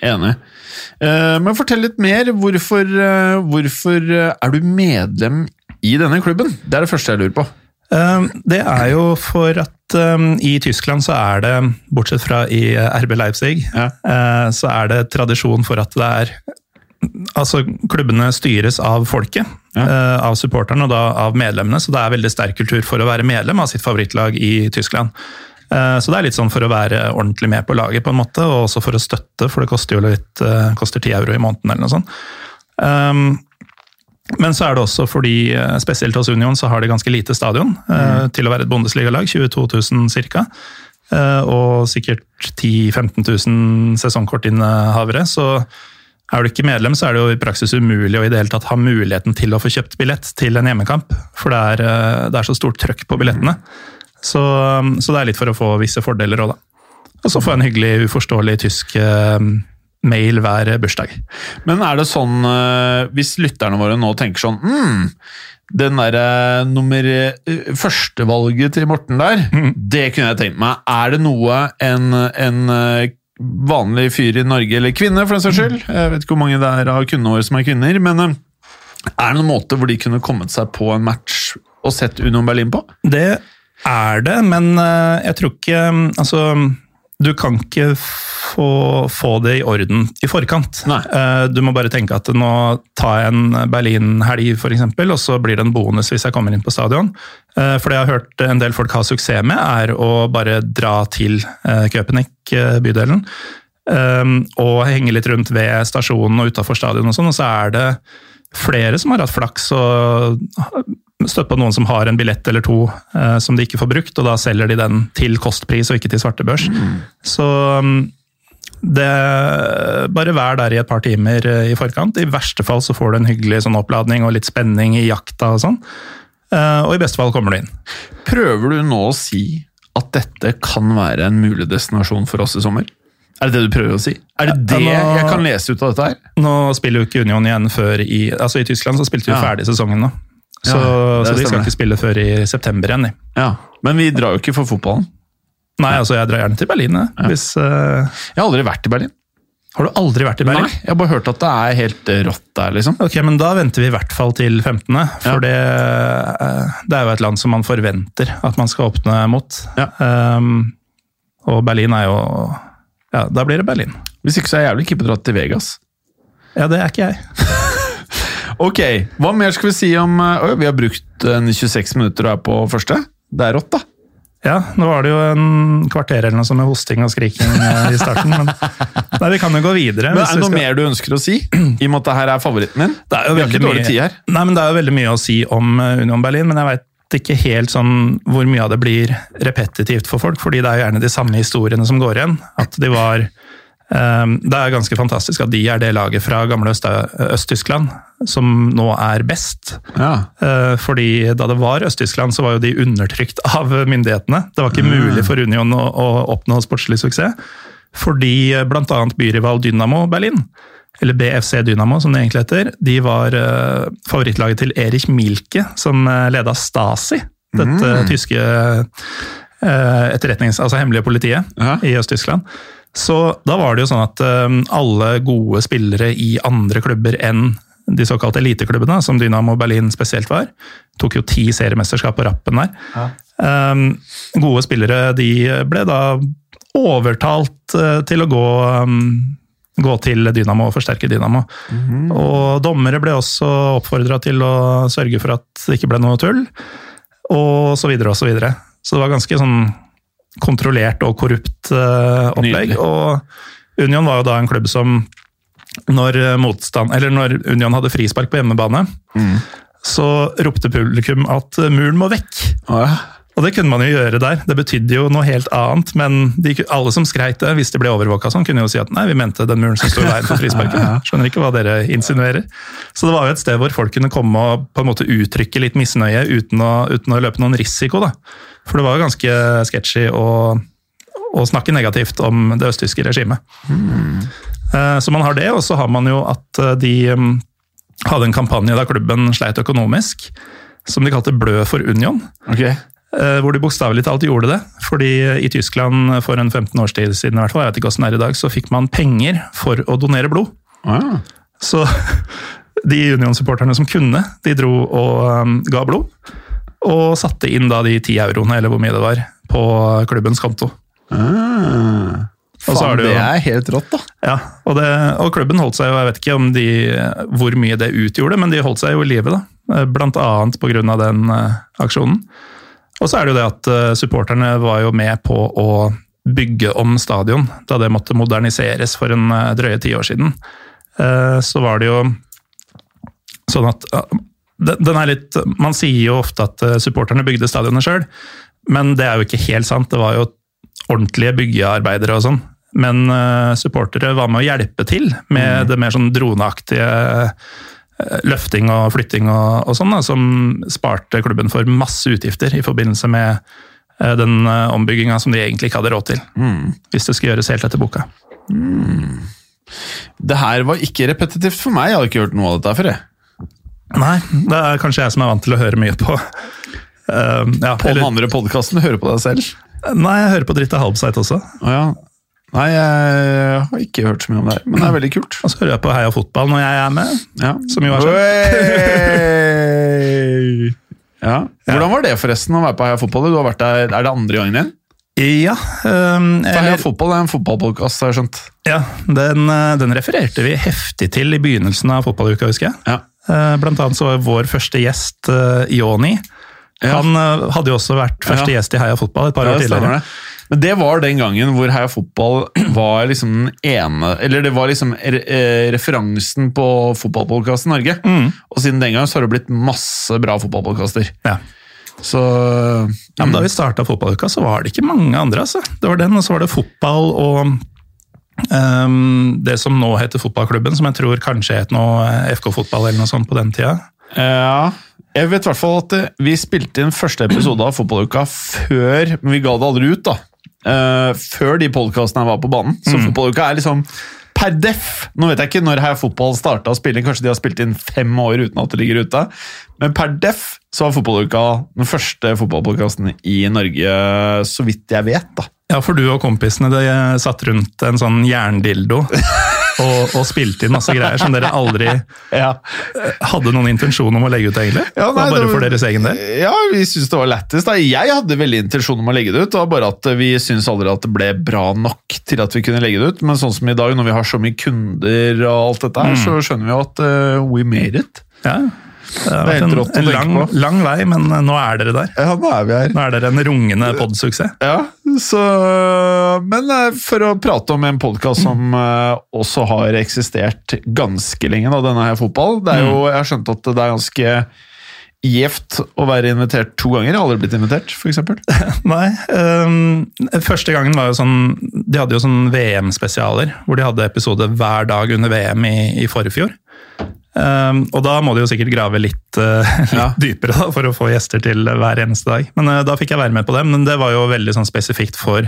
Enig. Eh, men fortell litt mer. Hvorfor, eh, hvorfor eh, er du medlem i denne klubben? Det er det første jeg lurer på. Det er jo for at i Tyskland så er det, bortsett fra i RB Leipzig, Ja. så er det tradisjon for at det er Altså, klubbene styres av folket, ja. av supporterne og da av medlemmene, så det er veldig sterk kultur for å være medlem av sitt favorittlag i Tyskland. Eh, Så det er litt sånn for å være ordentlig med på laget, på en måte, og også for å støtte, for det koster jo litt, eh, koster 10 euro i måneden eller noe sånt. Um, men så er det også fordi, eh, spesielt hos Union, så har de ganske lite stadion mm. til å være et Bundesliga-lag, 22 000 ca. Og sikkert 10 000-15 000 sesongkortinnehavere. Så er du ikke medlem, så er det jo i praksis umulig å i det hele tatt ha muligheten til å få kjøpt billett til en hjemmekamp. For det er, det er så stort trøkk på billettene. Så, så det er litt for å få visse fordeler òg, da. Og så få en hyggelig, uforståelig tysk uh, mail hver bursdag. Men er det sånn, eh, hvis lytterne våre nå tenker sånn mm, Den derre nummer eh, Førstevalget til Morten der, det kunne jeg tenkt meg. Er det noe en, en, vanlig fyr i Norge, eller kvinne for den saks skyld, jeg vet ikke hvor mange det er av kundene våre som er kvinner, men eh, er det noen måte hvor de kunne kommet seg på en match og sett Union Berlin på? Det er det, men eh, jeg tror ikke Altså, du kan ikke få, få det i orden i forkant. Nei. Eh, Du må bare tenke at nå tar jeg en Berlin-helg, f.eks., og så blir det en bonus hvis jeg kommer inn på stadion. Eh, For det jeg har hørt en del folk ha suksess med, er å bare dra til Köpenick, bydelen, og henge litt rundt ved stasjonen og utafor stadion og sånn, og så er det flere som har hatt flaks og støtt på noen som har en billett eller to eh, som de ikke får brukt, og da selger de den til kostpris og ikke til svartebørs. Så mm, det Bare vær der i et par timer eh, i forkant. I verste fall så får du en hyggelig sånn oppladning og litt spenning i jakta og sånn. Eh, og i beste fall kommer du inn. Prøver du nå å si at dette kan være en mulig destinasjon for oss i sommer? Er det det du prøver å si? Er det det Ja, nå- jeg kan lese ut av dette her? Nå spiller jo ikke Union igjen før i Altså i Tyskland så spilte vi Ja. ferdig sesongen nå. Så, Ja, så de skal ikke spille før i september igjen. Ja, Men vi drar jo ikke for fotballen. Nei, altså jeg drar gjerne til Berlin. jeg. Hvis, uh... Jeg har aldri vært i Berlin. har du aldri vært i Berlin? Nei, Jeg har bare hørt at det er helt rått der, liksom. Ok, men Da venter vi i hvert fall til 15., for det, eh, det er jo et land som man forventer at man skal åpne mot. Ja. Um, og Berlin er jo Ja, da blir det Berlin. Hvis ikke så er jeg jævlig keen på å dra til Vegas. Ja, det er ikke jeg. *laughs* Ok, hva mer skal vi si om eh, Oi, vi har brukt en 26 minutter og er på første. Det er rått, da. Ja, nå var det jo en kvarter eller noe sånt med hosting og skriking eh, i starten, men *laughs* nei, vi kan jo gå videre. Men Er det noe skal- mer du ønsker å si? I og med at det her er favoritten din? Det er jo veldig mye, tid her. Nei, men det er jo veldig mye å si om eh, Union Berlin, men jeg vet ikke helt sånn hvor mye av det blir repetitivt for folk, fordi det er jo gjerne de samme historiene som går igjen. At de var eh, Det er ganske fantastisk at de er det laget fra gamle Øst- Øst-Tyskland som nå er best. Ja. Eh, Fordi da det var Øst-Tyskland, så var jo de undertrykt av myndighetene. Det var ikke mulig for Union å, å oppnå sportslig suksess. Fordi bl.a. byrival Dynamo Berlin, eller BFC Dynamo som det egentlig heter, de var eh, favorittlaget til Erich Milke, som leda Stasi. Dette tyske eh, etterretnings... Altså hemmelige politiet Ja. i Øst-Tyskland. Så da var det jo sånn at eh, alle gode spillere i andre klubber enn de såkalte eliteklubbene, som Dynamo Berlin spesielt var, tok jo ti seriemesterskap på rappen der. Eh, gode spillere de ble da overtalt eh, til å gå, um, gå til Dynamo og forsterke Dynamo. Og dommere ble også oppfordra til å sørge for at det ikke ble noe tull, og så videre og så videre. Så det var ganske sånn kontrollert og korrupt eh, opplegg. Nydelig. Og Union var jo da en klubb som når, eh, motstand, eller når Union hadde frispark på hjemmebane, så ropte publikum at eh, muren må vekk. Å, ja. Og det kunne man jo gjøre der. Det betydde jo noe helt annet, men de, alle som skreit det, hvis de ble overvåka sånn, kunne jo si at nei, vi mente den muren som sto i veien for frisparket. *laughs* Skjønner ikke hva dere insinuerer. Så det var jo et sted hvor folk kunne komme og på en måte uttrykke litt misnøye uten å, uten å løpe noen risiko, da. For det var jo ganske sketchy å, å snakke negativt om det østtyske regimet. Eh, Så man har det, og så har man jo at eh, de mm, hadde en kampanje da klubben sleit økonomisk, som de kalte Blø for Union. Ok. Eh, hvor de bokstavelig talt gjorde det. Fordi i Tyskland for en 15 års tid siden, i hvert fall, jeg vet ikke hvordan det er i dag, så fikk man penger for å donere blod. Ja. Så *laughs* de Union-supporterne som kunne, de dro og um, ga blod. Og satte inn da de ti euroene, eller hvor mye det var, på klubbens konto. Ah. Faen, det det jo- er helt rått, da. Ja, og, det, og klubben holdt seg jo, jeg vet ikke om de, hvor mye det utgjorde, men de holdt seg jo i live, da. Eh, Blant annet på grunn av den uh, aksjonen. Og så er det jo det at eh, supporterne var jo med på å bygge om stadion, da det måtte moderniseres for en eh, drøye ti år siden. Eh, Så var det jo sånn at den er litt, Man sier jo ofte at supporterne bygde stadionet sjøl, men det er jo ikke helt sant. Det var jo ordentlige byggearbeidere og sånn. Men supportere var med å hjelpe til med det mer sånn droneaktige løfting og flytting og, og sånn, som sparte klubben for masse utgifter i forbindelse med eh, den uh, ombygginga som de egentlig ikke hadde råd til. Hvis det skulle gjøres helt etter boka. Det her var ikke repetitivt for meg. Jeg hadde ikke hørt noe av dette før. jeg. Nei, det er kanskje jeg som er vant til å høre mye på uh, ja, På den eller, andre podkasten, hører på deg selv. Nei, jeg hører på Dritte Halbseit også. Oh, ja. Nei, jeg har ikke hørt så mye om det her, men det er veldig kult. Og så hører jeg på Heia fotball når jeg er med. Ja. Som jo er sånn. *laughs* Ja. Hvordan var det forresten å være på Heia Fotball? Du har vært der, Er det andre gangen din? Ja, øhm, For Heia Fotball er en fotballpodkast, har jeg skjønt. ja den, øh, den refererte vi heftig til i begynnelsen av fotballuka, husker jeg. Ja. Eh, Blant annet så var vår første gjest Joni. Ja. Han hadde jo også vært første gjest i Heia fotball et par år tidligere. det. Men det var den gangen hvor Heia Fotball *clears throat* var liksom den ene Eller det var liksom eh, referansen på fotballpodkast i Norge. Mm. Og siden den gang så har det blitt masse bra fotballpodkaster. Ja. Så Ja, men Da vi starta fotballuka, så var det ikke mange andre. altså. Det var den, og så var det fotball og um, det som nå heter fotballklubben, som jeg tror kanskje het noe eh, FK Fotball eller noe sånt på den tida. Ja, jeg vet i hvert fall at eh, vi spilte inn første episode av Fotballuka før Men vi ga det aldri ut, da. Eh, før de podkastene var på banen. Så Fotballuka er liksom per deff Nå vet jeg ikke når her Fotball starta å spille kanskje de har spilt inn fem år uten at det ligger ute. Men per deff så var Fotballuka den første fotballpodkasten i Norge, så vidt jeg vet. da. Ja, for du og kompisene de satt rundt en sånn jerndildo *laughs* og, og spilte inn masse greier som dere aldri *laughs* Ja, hadde noen intensjon om å legge ut, egentlig. Ja, nei, bare for deres egen del. Ja, vi syntes det var lettest. da. Jeg hadde veldig intensjon om å legge det ut, bare at vi syntes aldri at det ble bra nok til at vi kunne legge det ut. Men sånn som i dag, når vi har så mye kunder og alt dette her, så skjønner vi jo at uh, we made it. Ja. Det har vært en, en lang, lang vei, men nå er dere der. Ja, nå er vi her. Nå er dere en rungende podsuksess. Ja, så Men eh, for å prate om en podkast som eh, også har eksistert ganske lenge, da, denne her fotball det er jo, Jeg har skjønt at det er ganske gjevt å være invitert to ganger. Jeg har aldri blitt invitert, f.eks. *laughs* Nei. Um, første gangen var jo sånn De hadde jo sånn VM-spesialer, hvor de hadde episode hver dag under VM i, i forfjor. Ehm, og da må de jo sikkert grave litt, uh, *laughs* litt Ja. dypere da, for å få gjester til hver eneste dag. Men uh, da fikk jeg være med på det, men det var jo veldig sånn spesifikt for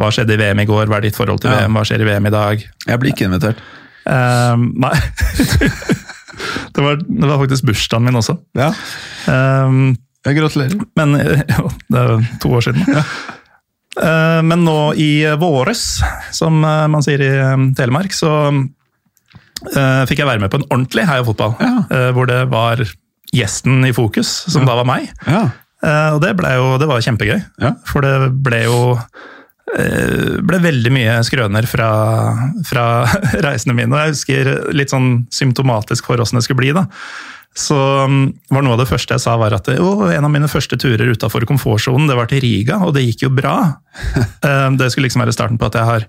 hva skjedde i VM i går, hva er ditt forhold til Ja. VM, hva skjer i VM i dag? Jeg blir ikke invitert. Um, nei. *laughs* det, var, det var faktisk bursdagen min også. Ja, Um, jeg gratulerer. Men *laughs* jo, det er to år siden. Eh, Men nå i våres, som eh, man sier i eh, Telemark, så eh, fikk jeg være med på en ordentlig Heia fotball. Ja. eh, Hvor det var gjesten i fokus, som da var meg. Ja. Eh, Og det, jo, det var kjempegøy. Ja. For det ble jo eh, ble veldig mye skrøner fra, fra *laughs* reisene mine. Og jeg husker litt sånn symptomatisk for åssen det skulle bli. da. Så um, var noe av det første jeg sa var at jo, en av mine første turer utafor komfortsonen det var til Riga, og det gikk jo bra. *laughs* Eh, det skulle liksom være starten på at jeg har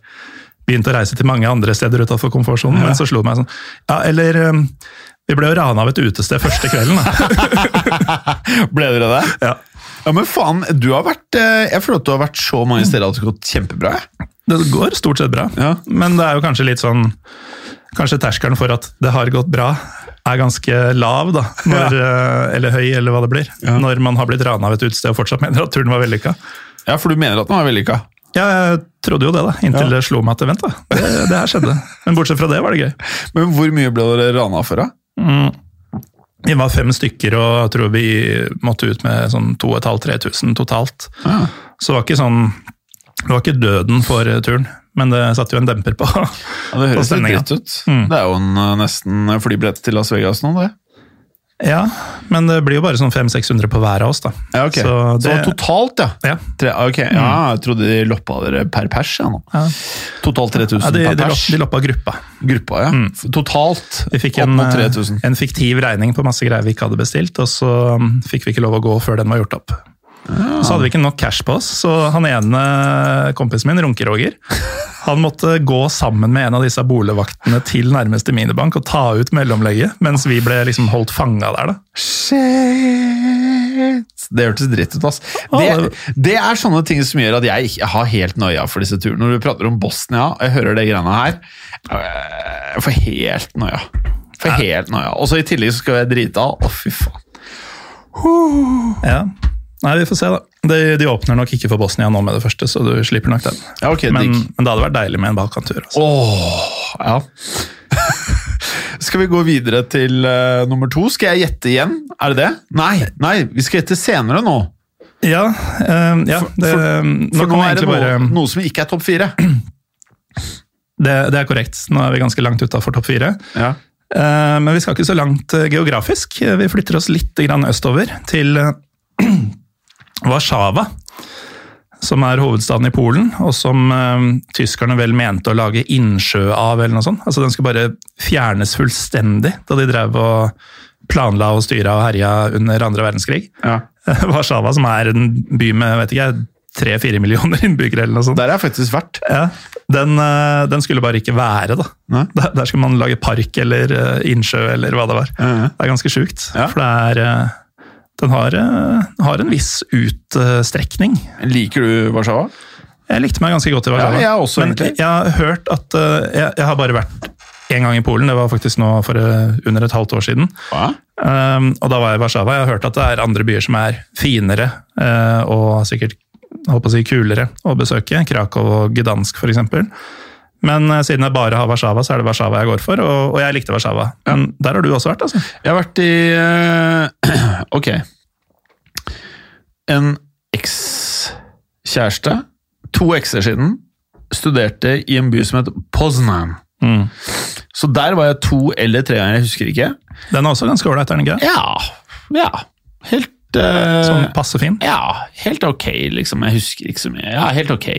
begynt å reise til mange andre steder utenfor komfortsonen. Men så slo det meg sånn Ja, eller um, Vi ble jo rana av et utested første kvelden. da. *laughs* Ble dere det? Ja. Ja, men faen, du har vært eh, Jeg føler at du har vært så mange steder at det har gått kjempebra. Det går stort sett bra, Ja. men det er jo kanskje litt sånn Kanskje terskelen for at det har gått bra, er ganske lav, da. Når, ja. Eller høy, eller hva det blir. Ja. Når man har blitt rana av et utested og fortsatt mener at turen var vellykka. Ja, for du mener at den var vellykka? Jeg trodde jo det, da. Inntil Ja. det slo meg at vent, da. Det, det her skjedde. Men bortsett fra det var det gøy. Men hvor mye ble dere rana for, da? Mm. Vi var fem stykker, og jeg tror vi måtte ut med sånn 2500-3000 totalt. Ja. Så det var ikke sånn Det var ikke døden for turen, men det satte jo en demper på. Ja, det høres litt stemninga. dritt ut. Mm. Det er jo en, eh, nesten flybillett til Las Vegas nå, det. Ja, men det blir jo bare sånn 500-600 på hver av oss, da. Ja, ok. Så Så, totalt, ja. Ja. Tre, ok, ja, Jeg trodde de loppa dere per pers. Ja, nå. Ja. Totalt 3000 Ja, de, per pers. de loppa gruppa. Gruppa, ja. Totalt Vi fikk en, mot 3000. en fiktiv regning på masse greier vi ikke hadde bestilt, og så um, fikk vi ikke lov å gå før den var gjort opp. Så hadde vi ikke nok cash på oss, så han ene kompisen min, Runke-Roger, han måtte gå sammen med en av disse boligvaktene til nærmeste minibank og ta ut mellomlegget, mens vi ble liksom holdt fanga der. da. Shit! Det hørtes dritt ut, ass. Det, det er sånne ting som gjør at jeg ikke har helt noia for disse turene. Når du prater om Bosnia, og jeg hører de greiene her, øh, jeg får helt noia. For helt noia. Og så i tillegg så skal jeg drite av. Å, fy faen. Ja. Nei, vi får se, da. De, de åpner nok ikke for Bosnia nå med det første, så du slipper nok den. Ja, ok, Men, men det hadde vært deilig med en Balkantur. Altså. Åh, ja. *laughs* skal vi gå videre til uh, nummer to? Skal jeg gjette igjen? Er det det? Nei, nei, vi skal gjette senere nå. Ja, Uh, ja det, For, nå for nå, nå er det noe, bare noe som ikke er topp fire. Det, det er korrekt. Nå er vi ganske langt utafor topp fire. Ja. Uh, Men vi skal ikke så langt eh, geografisk. Vi flytter oss litt grann østover, til eh, *clears throat* Warszawa. Som er hovedstaden i Polen, og som eh, tyskerne vel mente å lage innsjø av. eller noe sånt. Altså Den skulle bare fjernes fullstendig da de drev og planla og styra og herja under andre verdenskrig. ja. *laughs* Warszawa, som er en by med vet ikke, tre-fire millioner innbyggere, eller noe sånt. Der har jeg faktisk vært. Ja, den, eh, den skulle bare ikke være, da. Nei. Der, der skulle man lage park eller eh, innsjø eller hva det var. Ja, ja. Det er ganske sjukt. For det er eh, Den har, eh, har en viss utstrekning. Liker du Warszawa? Jeg likte meg ganske godt i Warszawa. Ja, jeg også, Men egentlig. jeg har hørt at eh, jeg, jeg har bare vært én gang i Polen. Det var faktisk nå for eh, under et halvt år siden. Um, og da var jeg i Warszawa. Jeg har hørt at det er andre byer som er finere og sikkert på å si, kulere å besøke. Krakow og Gdansk f.eks. Men eh, siden jeg bare har Warszawa, så er det Warszawa jeg går for, og, og jeg likte Warszawa. Men der har du også vært, altså? Jeg har vært i uh, *clears throat* Ok. En ekskjæreste, to ekser siden, studerte i en by som het Poznan. Mm. Så der var jeg to eller tre ganger, jeg husker ikke. Den er også ganske ålreit, er den ikke? Ja, ja. Helt eh, Sånn passe fin. Ja, helt ok, liksom. Jeg husker ikke så mye. Ja, helt ok.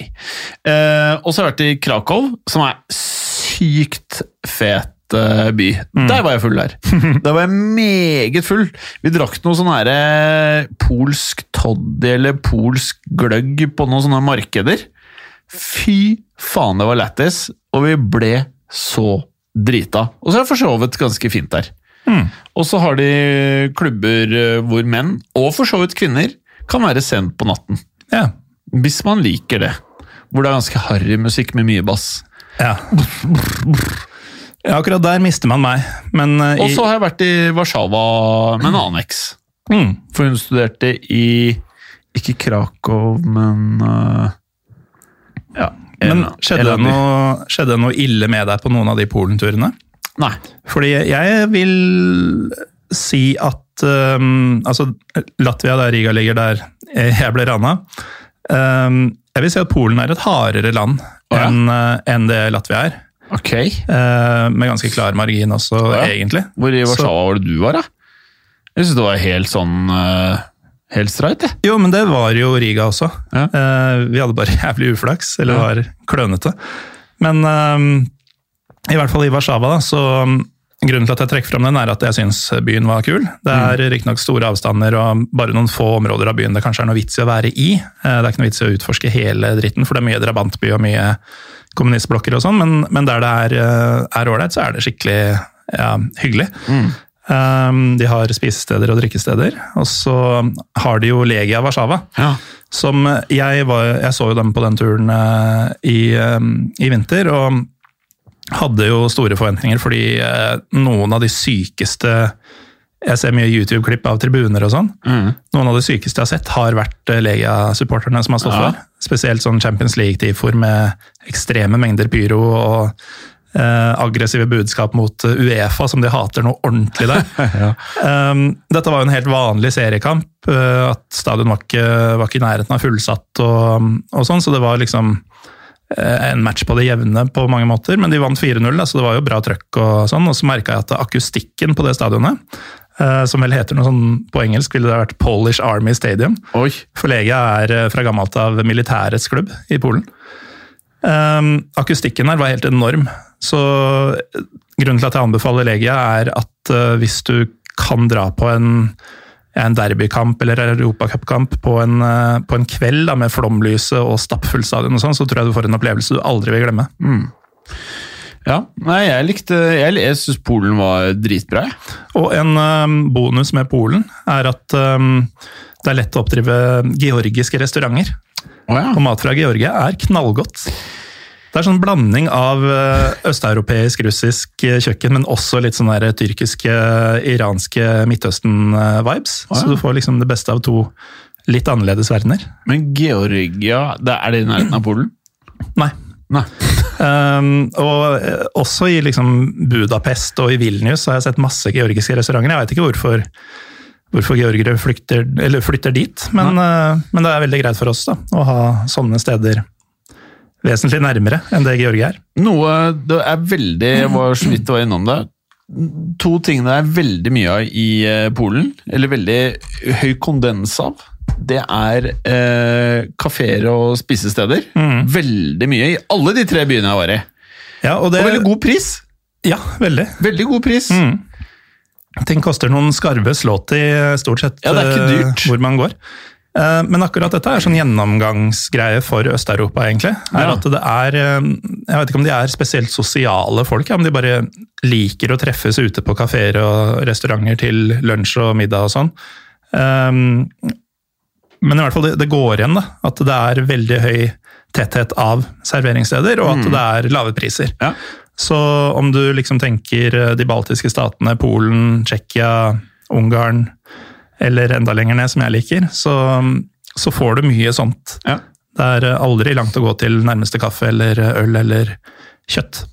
Uh, og så har jeg vært i Krakow, som er sykt fet by. by. Der var jeg full der. *laughs* Der var jeg meget full. Vi drakk noe sånn her eh, polsk toddy eller polsk gløgg på noen sånne markeder. Fy faen, det var lættis, og vi ble så drita. Og så har jeg forsovet ganske fint der. Mm. Og så har de klubber eh, hvor menn, og for så vidt kvinner, kan være sent på natten. Ja. Hvis man liker det. Hvor det er ganske harry musikk med mye bass. ja. Ja, akkurat der mister man meg. Men uh, Og så har jeg vært i Warszawa med en annen eks. mm, For hun studerte i Ikke Krakow, men uh, Ja. Men skjedde det, noe, skjedde det noe ille med deg på noen av de Polenturene? Nei. Fordi jeg vil si at um, altså Latvia, der Riga ligger, der jeg ble rana um, Jeg vil si at Polen er et hardere land oh, ja? enn uh, enn det Latvia er. Ok. Uh, med ganske klar margin også, oh, ja. egentlig. Hvor i Warszawa var det du var, da? Jeg syns det var helt sånn uh, Helt streit, jeg. Jo, men det var jo Riga også. Ja. Uh, vi hadde bare *laughs* jævlig uflaks, eller var klønete. Men eh, i hvert fall i Warszawa, da, så um, grunnen til at jeg trekker fram den, er at jeg syns byen var kul. Det er Mm. riktignok store avstander og bare noen få områder av byen det kanskje er noe vits i å være i. Eh, det er ikke noe vits i å utforske hele dritten, for det er mye drabantby og mye kommunistblokker og sånn, men, men der det er eh, ålreit, så er det skikkelig ja, hyggelig. Mm. Um, de har spisesteder og drikkesteder. Og så har de jo Legia Warszawa. Ja. Som jeg var Jeg så jo dem på den turen eh, i, eh, i vinter, og hadde jo store forventninger, fordi eh, noen av de sykeste Jeg ser mye YouTube-klipp av tribuner og sånn. Mm. Noen av de sykeste jeg har sett, har vært eh, Legia-supporterne som har stått Ja. for. Spesielt sånn Champions League-tifor med ekstreme mengder pyro og eh, aggressive budskap mot eh, Uefa, som de hater noe ordentlig der. *laughs* Um, dette var jo en helt vanlig seriekamp. at Stadion var ikke, var ikke i nærheten av fullsatt og, og sånn, så det var liksom en match på det jevne på mange måter. Men de vant 4-0, så det var jo bra trøkk. Og sånn, og så merka jeg at akustikken på det stadionet, uh, som vel heter noe sånn på engelsk, ville det vært Polish Army Stadium. Oi. For Legia er uh, fra gammelt av militærets klubb i Polen. Um, akustikken her var helt enorm. Så eh, grunnen til at jeg anbefaler Legia, er at eh, hvis du kan dra på en, en derbykamp eller europacupkamp på, en, eh, på en kveld da, med flomlyset og stappfullt stadion, og sånn, så tror jeg du får en opplevelse du aldri vil glemme. Ja. Nei, jeg likte Jeg, jeg syns Polen var dritbra. Og en um, bonus med Polen er at um, det er lett å oppdrive georgiske restauranter. Oh, ja. Og mat fra Georgia er knallgodt. Det er sånn blanding av eh, østeuropeisk, russisk eh, kjøkken, men også litt sånn der tyrkiske, iranske Midtøsten-vibes. Ah, ja. Så du får liksom det beste av to litt annerledes verdener. Men Georgia, er det i nærheten av Polen? *clears throat* Nei. Nei. *laughs* Um, og eh, også i liksom Budapest og i Vilnius har jeg sett masse georgiske restauranter. Jeg vet ikke hvorfor, hvorfor georgere flytter, eller flytter dit, men, men det er veldig greit for oss da, å ha sånne steder vesentlig nærmere enn det Georgie er. Noe det er veldig var så vidt var innom det. To ting det er veldig mye av i eh, Polen, eller veldig høy kondens av, det er eh, kafeer og spisesteder. Veldig mye i alle de tre byene jeg var i. Ja, og det, Og veldig god pris. Ja, veldig. Veldig god pris. Mm. Ting koster noen skarve slått i stort sett Ja, eh, hvor man går. Eh, Men akkurat dette er sånn gjennomgangsgreie for Øst-Europa, egentlig. Er Ja. at det er, eh, Jeg vet ikke om de er spesielt sosiale folk, ja, men de bare liker å treffes ute på kafeer og restauranter til lunsj og middag og sånn. Um, Men i hvert fall det, går igjen, da. At det er veldig høy tetthet av serveringssteder, og at det er lave priser. Ja. Så om du liksom tenker eh, de baltiske statene, Polen, Tsjekkia, Ungarn, eller enda lenger ned, som jeg liker, så, så får du mye sånt. Ja. Det er eh, aldri langt å gå til nærmeste kaffe eller øl eller kjøtt.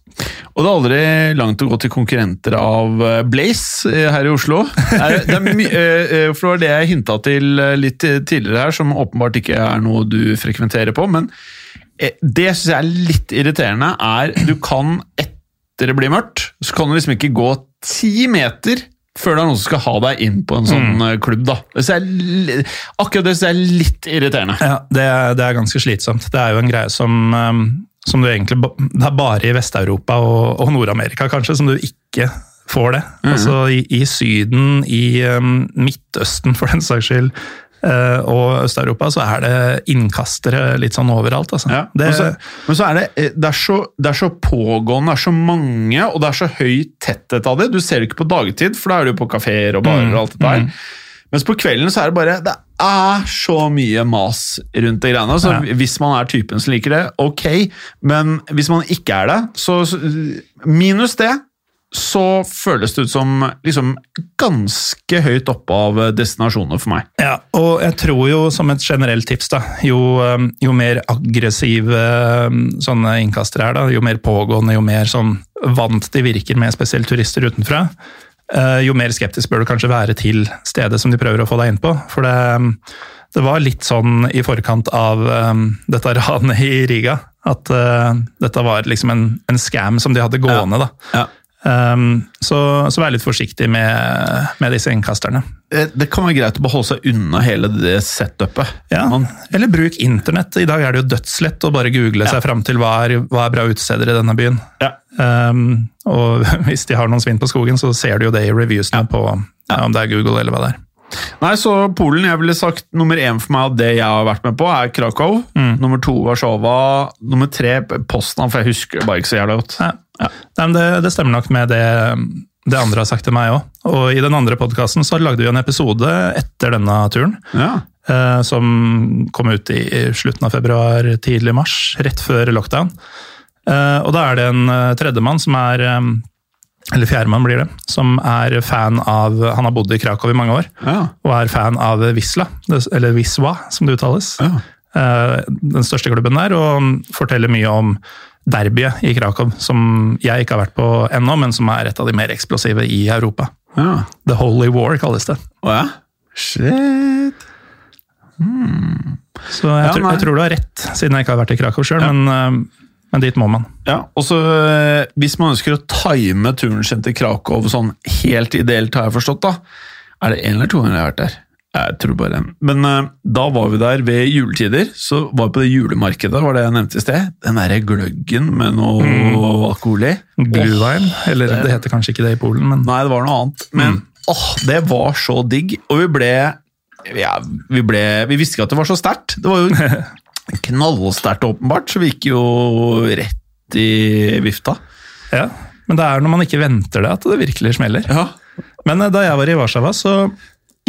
Og det er aldri langt å gå til konkurrenter av eh, Blaze eh, her i Oslo. Det *laughs* eh, for det var det jeg hinta til litt tidligere her, som åpenbart ikke er noe du frekventerer på. Men det syns jeg er litt irriterende, er du kan etter det blir mørkt, så kan du liksom ikke gå ti meter før det er noen som skal ha deg inn på en sånn mm. klubb. da. Det er akkurat det syns jeg er litt irriterende. Ja, det, er- det er ganske slitsomt. Det er jo en greie som, um, som du egentlig Det er bare i Vest-Europa og, og Nord-Amerika kanskje som du ikke får det. Altså i, i Syden, i um, Midtøsten for den saks skyld, eh, og Øst-Europa, så er det innkastere litt sånn overalt. Altså. Ja, det, men, så, men så er det, eh, det, er så, det er så pågående, det er så mange, og det er så høy tetthet av det. Du ser det ikke på dagtid, for da er du på kafeer og barer og alt det der. Mens på kvelden så er det bare Det er så mye mas rundt de greiene. Så Ja. hvis man er typen som liker det, ok. Men hvis man ikke er det, så- Minus det, så føles det ut som liksom ganske høyt oppe av destinasjoner for meg. Ja, og jeg tror jo som et generelt tips, da, jo, um, jo mer aggressive um, sånne innkastere er, da, jo mer pågående, jo mer sånn vant de virker med spesielt turister utenfra, eh, jo mer skeptisk bør du kanskje være til stedet som de prøver å få deg inn på. For det, um, det var litt sånn i forkant av dette ranet i Riga, at eh, dette var liksom en, en scam som de hadde gående. da. Ja. Um, så, så vær litt forsiktig med, med disse innkasterne. Eh, Det kan være greit å beholde seg unna hele det setupet. Ja, Man, Eller bruk internett. I dag er det jo dødslett å bare google seg fram til hva er, hva er bra utesteder i denne byen. ja. Um, og *laughs* hvis de har noen svinn på skogen, så ser du jo det i reviewsene på ja, om det er Google eller hva det er. Nei, så Polen, jeg ville sagt nummer én for meg av det jeg har vært med på, er Krakow. Nummer to Warszawa. Nummer tre Poznan, for jeg husker bare ikke så jævla godt. Ja. Men det, det stemmer nok med det, det andre har sagt til meg òg. Og i den andre podkasten lagde vi en episode etter denne turen. Ja. eh, som kom ut i slutten av februar, tidlig mars, rett før lockdown. Eh, og da er det en eh, tredjemann som er eh, eller fjerdemann blir det, som er fan av Han har bodd i Krakow i mange år, Ja. og er fan av Wisla, eller Wiswa, som det uttales. Ja. Eh, Den største klubben der, og forteller mye om derbyet i Krakow, som jeg ikke har vært på ennå, men som er et av de mer eksplosive i Europa. ja. The Holy War kalles det. Å ja? Shit. Så jeg, Ja, tror, jeg tror du har rett, siden jeg ikke har vært i Krakow sjøl, men, eh, men dit må man. Ja, og så eh, Hvis man ønsker å time turen sin til Krakow sånn helt ideelt, har jeg forstått, da Er det én eller to ganger jeg har vært der? Jeg tror bare en. Men uh, da var vi der ved juletider. Så var vi på det julemarkedet, var det jeg nevnte i sted. Den derre gløggen med noe alkohol i. Glühwein, eller det heter kanskje ikke det i Polen, men Nei, det var noe annet. Men åh, det var så digg. Og vi ble ja, vi, ble, vi visste ikke at det var så sterkt. Det var jo *laughs* knallsterkt, åpenbart, så vi gikk jo rett i vifta. ja. Men det er når man ikke venter det, at det virkelig smeller. Ja. Men eh, da jeg var i Warszawa, så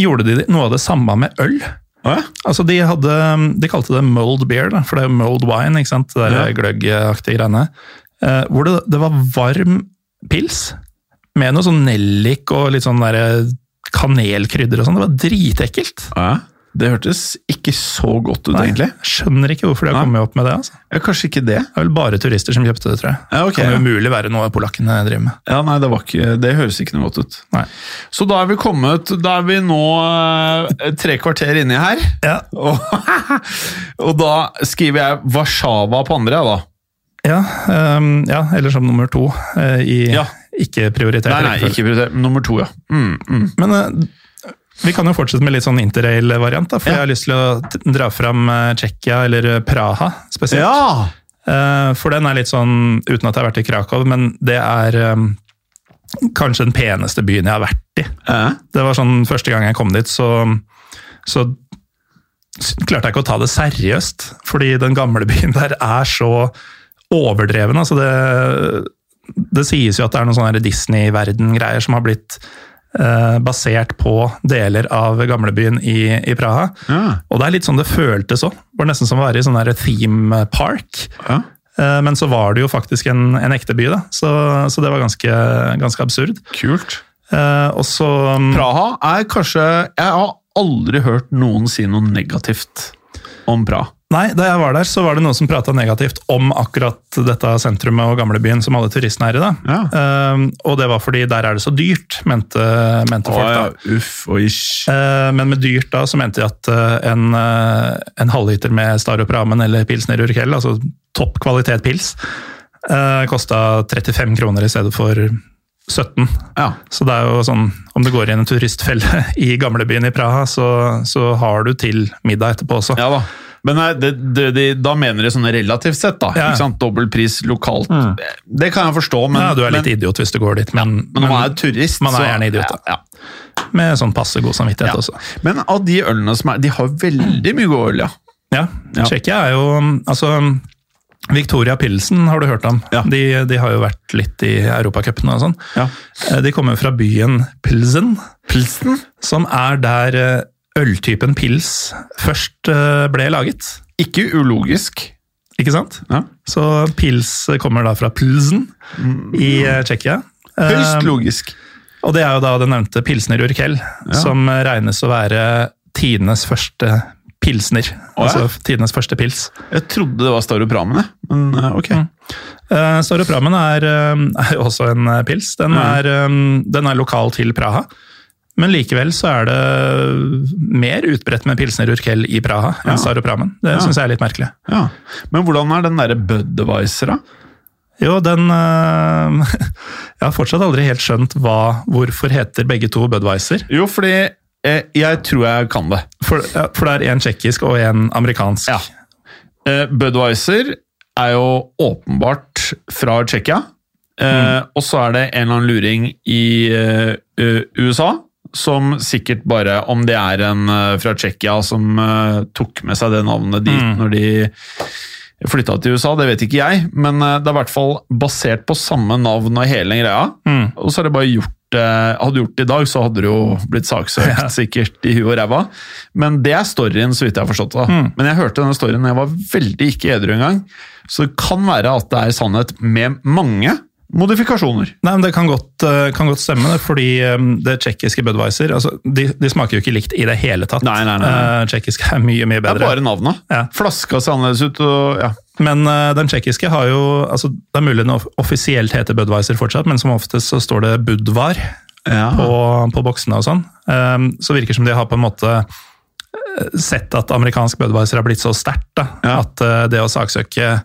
gjorde de noe av det samme med øl. Ja? Altså, de, hadde, de kalte det mulled beer, da, for det er mulled wine, ikke sant? Det Ja. gløggaktige greiene. Eh, hvor det, det var varm pils, med noe sånn nellik og litt sånn der kanelkrydder og sånn. Det var dritekkelt. Ja, det hørtes ikke så godt ut, egentlig. Skjønner ikke hvorfor de har kommet opp med det. altså. Ja, kanskje ikke det. Det er vel bare turister som kjøpte det, tror jeg. Ja, ok, kan jo umulig være noe polakkene driver med. Ja, nei, det, var ikke, det høres ikke noe godt ut. Nei. Så da er vi kommet Da er vi nå eh, tre kvarter inni her. Ja, *laughs* Og, og da skriver jeg Warszawa på andre, da. Ja, um, ja, eller som nummer to uh, i Ja. ikke prioritert Nei, nei, rekkefølge. Nummer to, ja. Mm, mm. Men eh, vi kan jo fortsette med litt sånn interrail-variant, for Ja. jeg har lyst til å dra fram eh, Tsjekkia, eller eh, Praha spesielt. Ja! Eh, For den er litt sånn, uten at jeg har vært i Krakow, men det er kanskje den peneste byen jeg har vært i. Ja. Det var sånn, Første gang jeg kom dit, så, så klarte jeg ikke å ta det seriøst. Fordi den gamle *laughs* byen der er så overdreven. altså det, det sies jo at det er noen sånne Disney-verden-greier som har blitt basert på deler av gamlebyen i, i Praha. Ja. Og det er litt sånn det føltes òg. Var nesten som å være i sånn theme park. ja. Eh, Men så var det jo faktisk en, en ekte by, da. Så, så det var ganske, ganske absurd. Kult. Eh, og så Praha er kanskje Jeg har aldri hørt noen si noe negativt om Praha. Nei, da jeg var der, så var det noen som prata negativt om akkurat dette sentrumet og gamlebyen som alle turistene er i. da. Ja. Um, og det var fordi der er det så dyrt, mente, mente folk. da. uff og ish. Uh, men med dyrt da, så mente de at uh, en, uh, en halvliter med Starup Ramen eller Pilsner Urkel, altså topp kvalitet pils, uh, kosta 35 kroner i stedet for 17. Ja. Så det er jo sånn, om du går i en turistfelle *laughs* i gamlebyen i Praha, så, så har du til middag etterpå også. ja da. Men det, det, de, da mener de sånn relativt sett, da. Ja. Ikke sant? Dobbel pris lokalt. Det kan jeg forstå, men, ja, du er litt men, idiot hvis du går dit, men, men når man er turist man er gjerne idiot, da. Ja, ja. med sånn passe god samvittighet også. Men av de ølene som er De har veldig mye god øl, ja. Ja, Ja. Tsjekkia er jo altså Victoria Pilsen har du hørt om. Ja. De, de har jo vært litt i europacupene og sånn. ja. Eh, De kommer fra byen Pilsen, Pilsen? som er der eh, øltypen pils først eh, ble laget. Ikke ulogisk. Ikke sant? Ja. Så pils kommer da fra Pilsen i eh, Tsjekkia. Høyst Eh, logisk. Og det er jo da den nevnte pilsner urkel, som regnes å være tidenes første pilsner. Oh, ja. Altså tidenes første pils. Jeg trodde det var Staropramen, jeg. Men ok. Mm. Staropramen er, er også en pils. Den, Mm. er, den er lokal til Praha. Men likevel så er det mer utbredt med pilsner urkel i Praha enn Ja. Staropramen. Det Ja. syns jeg er litt merkelig. Ja. Men hvordan er den derre Budwiser, da? Jo, den øh, *laughs* Jeg har fortsatt aldri helt skjønt hva, hvorfor heter begge to Budwiser. Jo, fordi eh, jeg tror jeg kan det. For, ja, for det er en tsjekkisk og en amerikansk. Ja. Eh, Budwiser er jo åpenbart fra Tsjekkia. Eh, Og så er det en eller annen luring i eh, USA som sikkert bare, om det er en eh, fra Tsjekkia som eh, tok med seg det navnet dit Mm. når de flytta til USA, det vet ikke jeg, men eh, det er i hvert fall basert på samme navn og hele greia. Mm. Og så har det bare gjort eh, Hadde du gjort det i dag, så hadde du jo blitt saksøkt Ja. sikkert i huet og ræva. Men det er storyen, så vidt jeg har forstått det. Mm. Men jeg hørte denne storyen da jeg var veldig ikke edru engang. Så det kan være at det er sannhet med mange modifikasjoner. Nei, men Det kan godt, eh, kan godt stemme, fordi eh, det tsjekkiske Budwiser altså, de, de smaker jo ikke likt i det hele tatt. Nei, nei, nei. Eh, Tsjekkisk er mye mye bedre. Det er bare navnet. Ja. Flaska ser annerledes ut. og ja. Men den tsjekkiske har jo altså, Det er mulig den offisielt heter Budwiser fortsatt, men som oftest så står det Budvar på, på boksene og sånn. Så virker det som de har på en måte sett at amerikansk Budwiser har blitt så sterkt Ja. at det å saksøke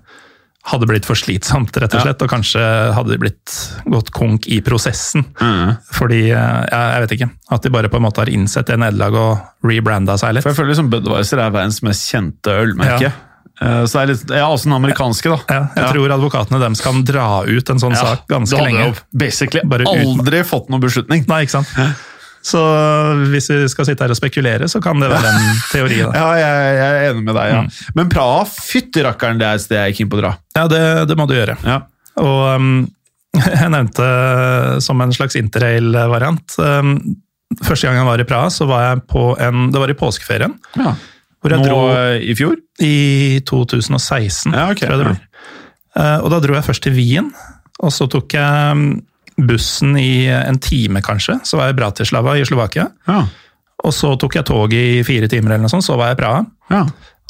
hadde blitt for slitsomt, rett og Ja. slett. Og kanskje hadde de blitt gått konk i prosessen. Mm. Fordi, eh, jeg, jeg vet ikke, at de bare på en måte har innsett det nederlaget og rebranda seg litt. For jeg føler liksom Budwiser er verdens mest kjente ølmerke. Ja. Eh, Så det er litt, ja, også den amerikanske, da. Ja, jeg tror advokatene deres kan dra ut en sånn Ja, sak ganske lenge. du hadde lenge. jo basically Bare uten- aldri fått noen beslutning. Nei, ikke sant? Så hvis vi skal sitte her og spekulere, så kan det være en *laughs* teori. da. Ja, jeg, jeg er enig med deg, ja. Men Praha, fytti rakkeren, det er et sted jeg er keen på å dra. Ja, det, det må du gjøre. Ja. Og um, *laughs* jeg nevnte som en slags interrail-variant um, Første gang jeg var i Praha, så var jeg på en Det var i påskeferien. Ja. Hvor jeg Nå dro eh, i fjor? i 2016, Ja, okay, tror jeg det ja. blir. Eh, Og da dro jeg først til Wien, og så tok jeg um, bussen i en time, kanskje. Så var jeg i Bratislava i Slovakia. Ja. Og så tok jeg toget i fire timer, eller noe sånt, så var jeg i Praha. ja.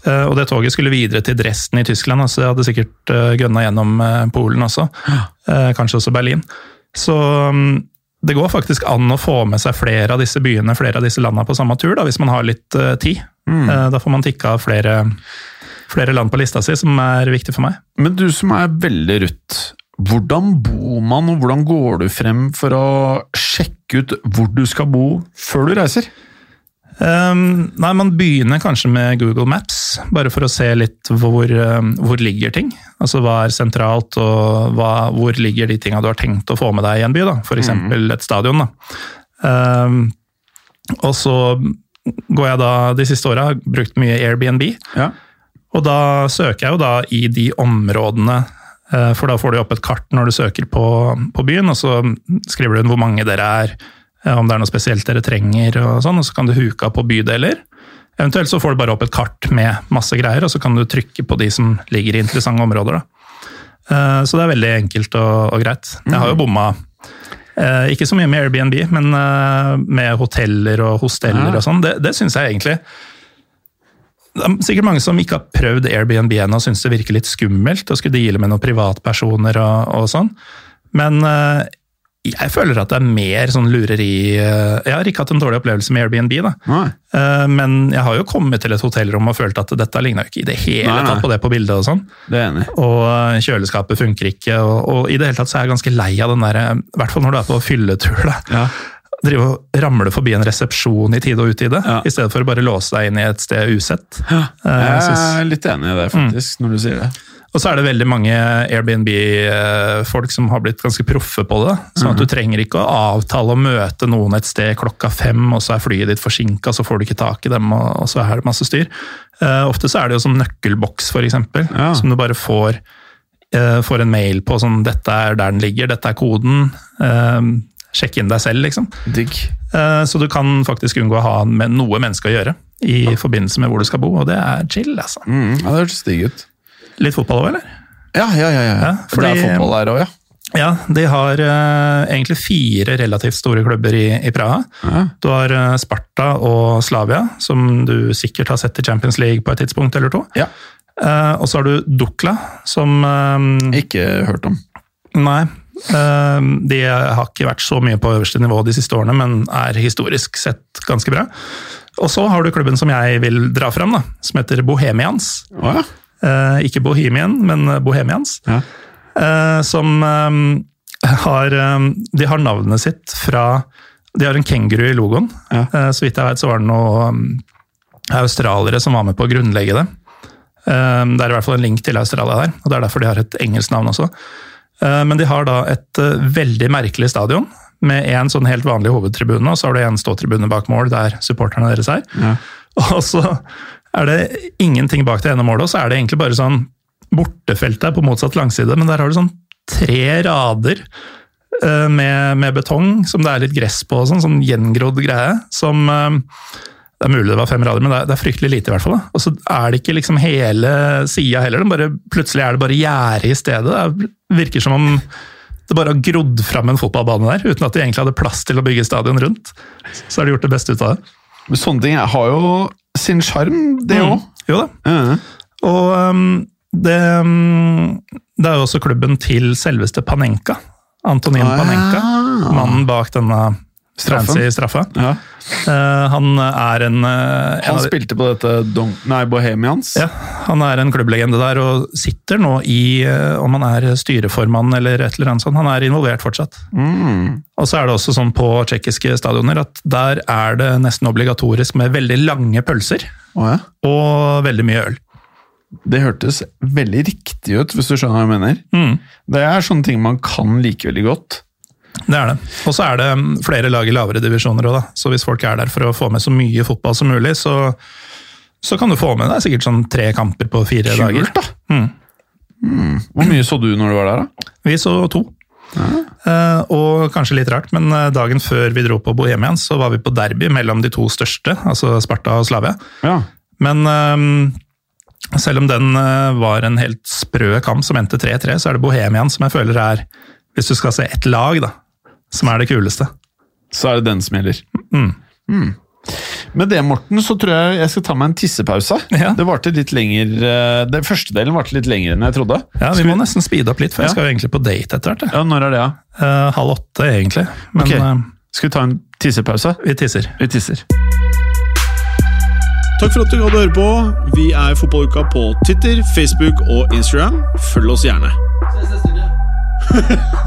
Eh, Og det toget skulle videre til Dresden i Tyskland, så jeg hadde sikkert uh, gønna gjennom eh, Polen også. Eh, Kanskje også Berlin. Så mm, det går faktisk an å få med seg flere av disse byene, flere av disse landene på samme tur, da, hvis man har litt eh, tid. Mm. Eh, Da får man tikka av flere, flere land på lista si som er viktig for meg. Men du som er veldig rutt, hvordan bor man, og hvordan går du frem for å sjekke ut hvor du skal bo før du reiser? Um, nei, Man begynner kanskje med Google Maps, bare for å se litt hvor, um, hvor ligger ting. Altså hva er sentralt, og hva, hvor ligger de tinga du har tenkt å få med deg i en by. da, F.eks. Mm. et stadion. da. Um, og så går jeg da de siste åra, har brukt mye Airbnb. Ja. Og da søker jeg jo da i de områdene, for da får du opp et kart når du søker på, på byen, og så skriver du inn hvor mange dere er om det er noe spesielt dere trenger, og sånn, og så kan du huke på bydeler. Eventuelt så får du bare opp et kart med masse greier, og så kan du trykke på de som ligger i interessante områder. Da. Eh, så det er veldig enkelt og, og greit. Jeg har jo bomma eh, ikke så mye med Airbnb, men eh, med hoteller og hosteller og sånn. Det, det syns jeg egentlig det er sikkert mange som ikke har prøvd Airbnb ennå og syns det virker litt skummelt å skulle deale med noen privatpersoner og, og sånn. Men jeg føler at det er mer sånn lureri eh, Jeg har ikke hatt en dårlig opplevelse med Airbnb, da. Nei. Eh, men jeg har jo kommet til et hotellrom og følt at dette ligna ikke i det hele nei, nei. tatt på det på bildet. Og sånn. Det er enig. Og kjøleskapet funker ikke. Og, og, i det hele tatt så er jeg ganske lei av den der, i hvert fall når du er på fylletur. da. Ja. Drive og ramle forbi en resepsjon i tide og utide, ja. i stedet for å bare låse deg inn i et sted usett. Ja. Jeg er litt enig i det, faktisk, mm. når du sier det. Og så er det veldig mange Airbnb-folk som har blitt ganske proffe på det. Sånn at du mhm. trenger ikke å avtale å møte noen et sted klokka fem, og så er flyet ditt forsinka, så får du ikke tak i dem, og så er det masse styr. Uh, ofte så er det jo som nøkkelboks, f.eks., ja. som du bare får, får en mail på sånn 'Dette er der den ligger, dette er koden'. Uh, sjekk inn deg selv, liksom. Digg. Så du kan faktisk unngå å ha med noe menneske å gjøre i forbindelse med hvor du skal bo, og det er chill, altså. Mm, ja, det hørtes digg ut. Litt fotball òg, eller? Ja, ja, ja. ja. ja fordi, det er fotball der òg, ja. Ja, de har uh, egentlig fire relativt store klubber i, i Praha. Ja. Du har uh, Sparta og Slavia, som du sikkert har sett i Champions League på et tidspunkt eller to. Ja. Uh, og så har du Dukla, som Ikke hørt om. Nei. De har ikke vært så mye på øverste nivå de siste årene, men er historisk sett ganske bra. Og så har du klubben som jeg vil dra fram, da, som heter Bohemians. Oh, ja. Eh, ikke Bohemian, men Bohemians. Ja. Eh, som eh, har De har navnet sitt fra De har en kenguru i logoen. Ja. Så vidt jeg vet, så var det noen australiere som var med på å grunnlegge det. Det er i hvert fall en link til Australia der, og det er derfor de har et engelsk navn også. Men de har da et veldig merkelig stadion, med en sånn helt vanlig hovedtribune, og så har du en ståtribune bak mål der supporterne deres er. Ja. *laughs* Og så er det ingenting bak det ene målet, og så er det egentlig bare sånn Bortefeltet er på motsatt langside, men der har du sånn tre rader uh, med, med, betong som det er litt gress på, sånn, sånn gjengrodd greie. som det er mulig det var fem rader, men det er, det er fryktelig lite. i hvert fall. Da. Og så er det ikke liksom hele sida heller. Bare, plutselig er det bare gjerde i stedet. Det virker som om det bare har grodd fram en fotballbane der, uten at de egentlig hadde plass til å bygge stadion rundt. Så har de gjort det beste ut av det. Men sånne ting har jo sin sjarm, det òg. Mm. Jo da. Mm. Og um, det, um, det, er jo også klubben til selveste Panenka. Antonin ah, Panenka. Mannen bak denne fancy straffa. Ja. Uh, han er en uh, Han spilte på dette Don nei, Bohemians? Ja, han er en klubblegende der og sitter nå i uh, Om han er styreformann eller et eller annet sånt. Han er involvert fortsatt. Mm. Og så er det også sånn på tsjekkiske stadioner at der er det nesten obligatorisk med veldig lange pølser. Oh, ja. Og veldig mye øl. Det hørtes veldig riktig ut, hvis du skjønner hva jeg mener. Mm. Det er sånne ting man kan like veldig godt. Det er det. Og så er det flere lag i lavere divisjoner òg, da. Så hvis folk er der for å få med så mye fotball som mulig, så, så kan du få med deg sikkert sånn tre kamper på fire Kult, dager. da! Mm. Mm. Hvor mye så du når du var der, da? Vi så to. Ja. Uh, og kanskje litt rart, men eh, dagen før vi dro på Bohemian, så var vi på derby mellom de to største, altså Sparta og Slavia. Ja. Men um, selv om den uh, var en helt sprø kamp som endte 3-3, så er det Bohemian som jeg føler er Hvis du skal se ett lag, da, som er det kuleste. Så er det den som gjelder. Mm. Mm. Med det, Morten, så tror jeg jeg skal ta meg en tissepause. Ja. Det varte litt lenger, eh, Den første delen varte litt lenger enn jeg trodde. Ja, Vi må nesten speede opp litt, for jeg skal jo egentlig på date etter hvert. Ja, Når er det, ja? Uh, halv åtte, egentlig. Men, okay. uh, skal vi ta en tissepause? Vi tisser. Vi tisser. Takk for at du hadde høre på. Vi er Fotballuka på Twitter, Facebook og Instagram. Følg oss gjerne. Ses neste uke. *laughs*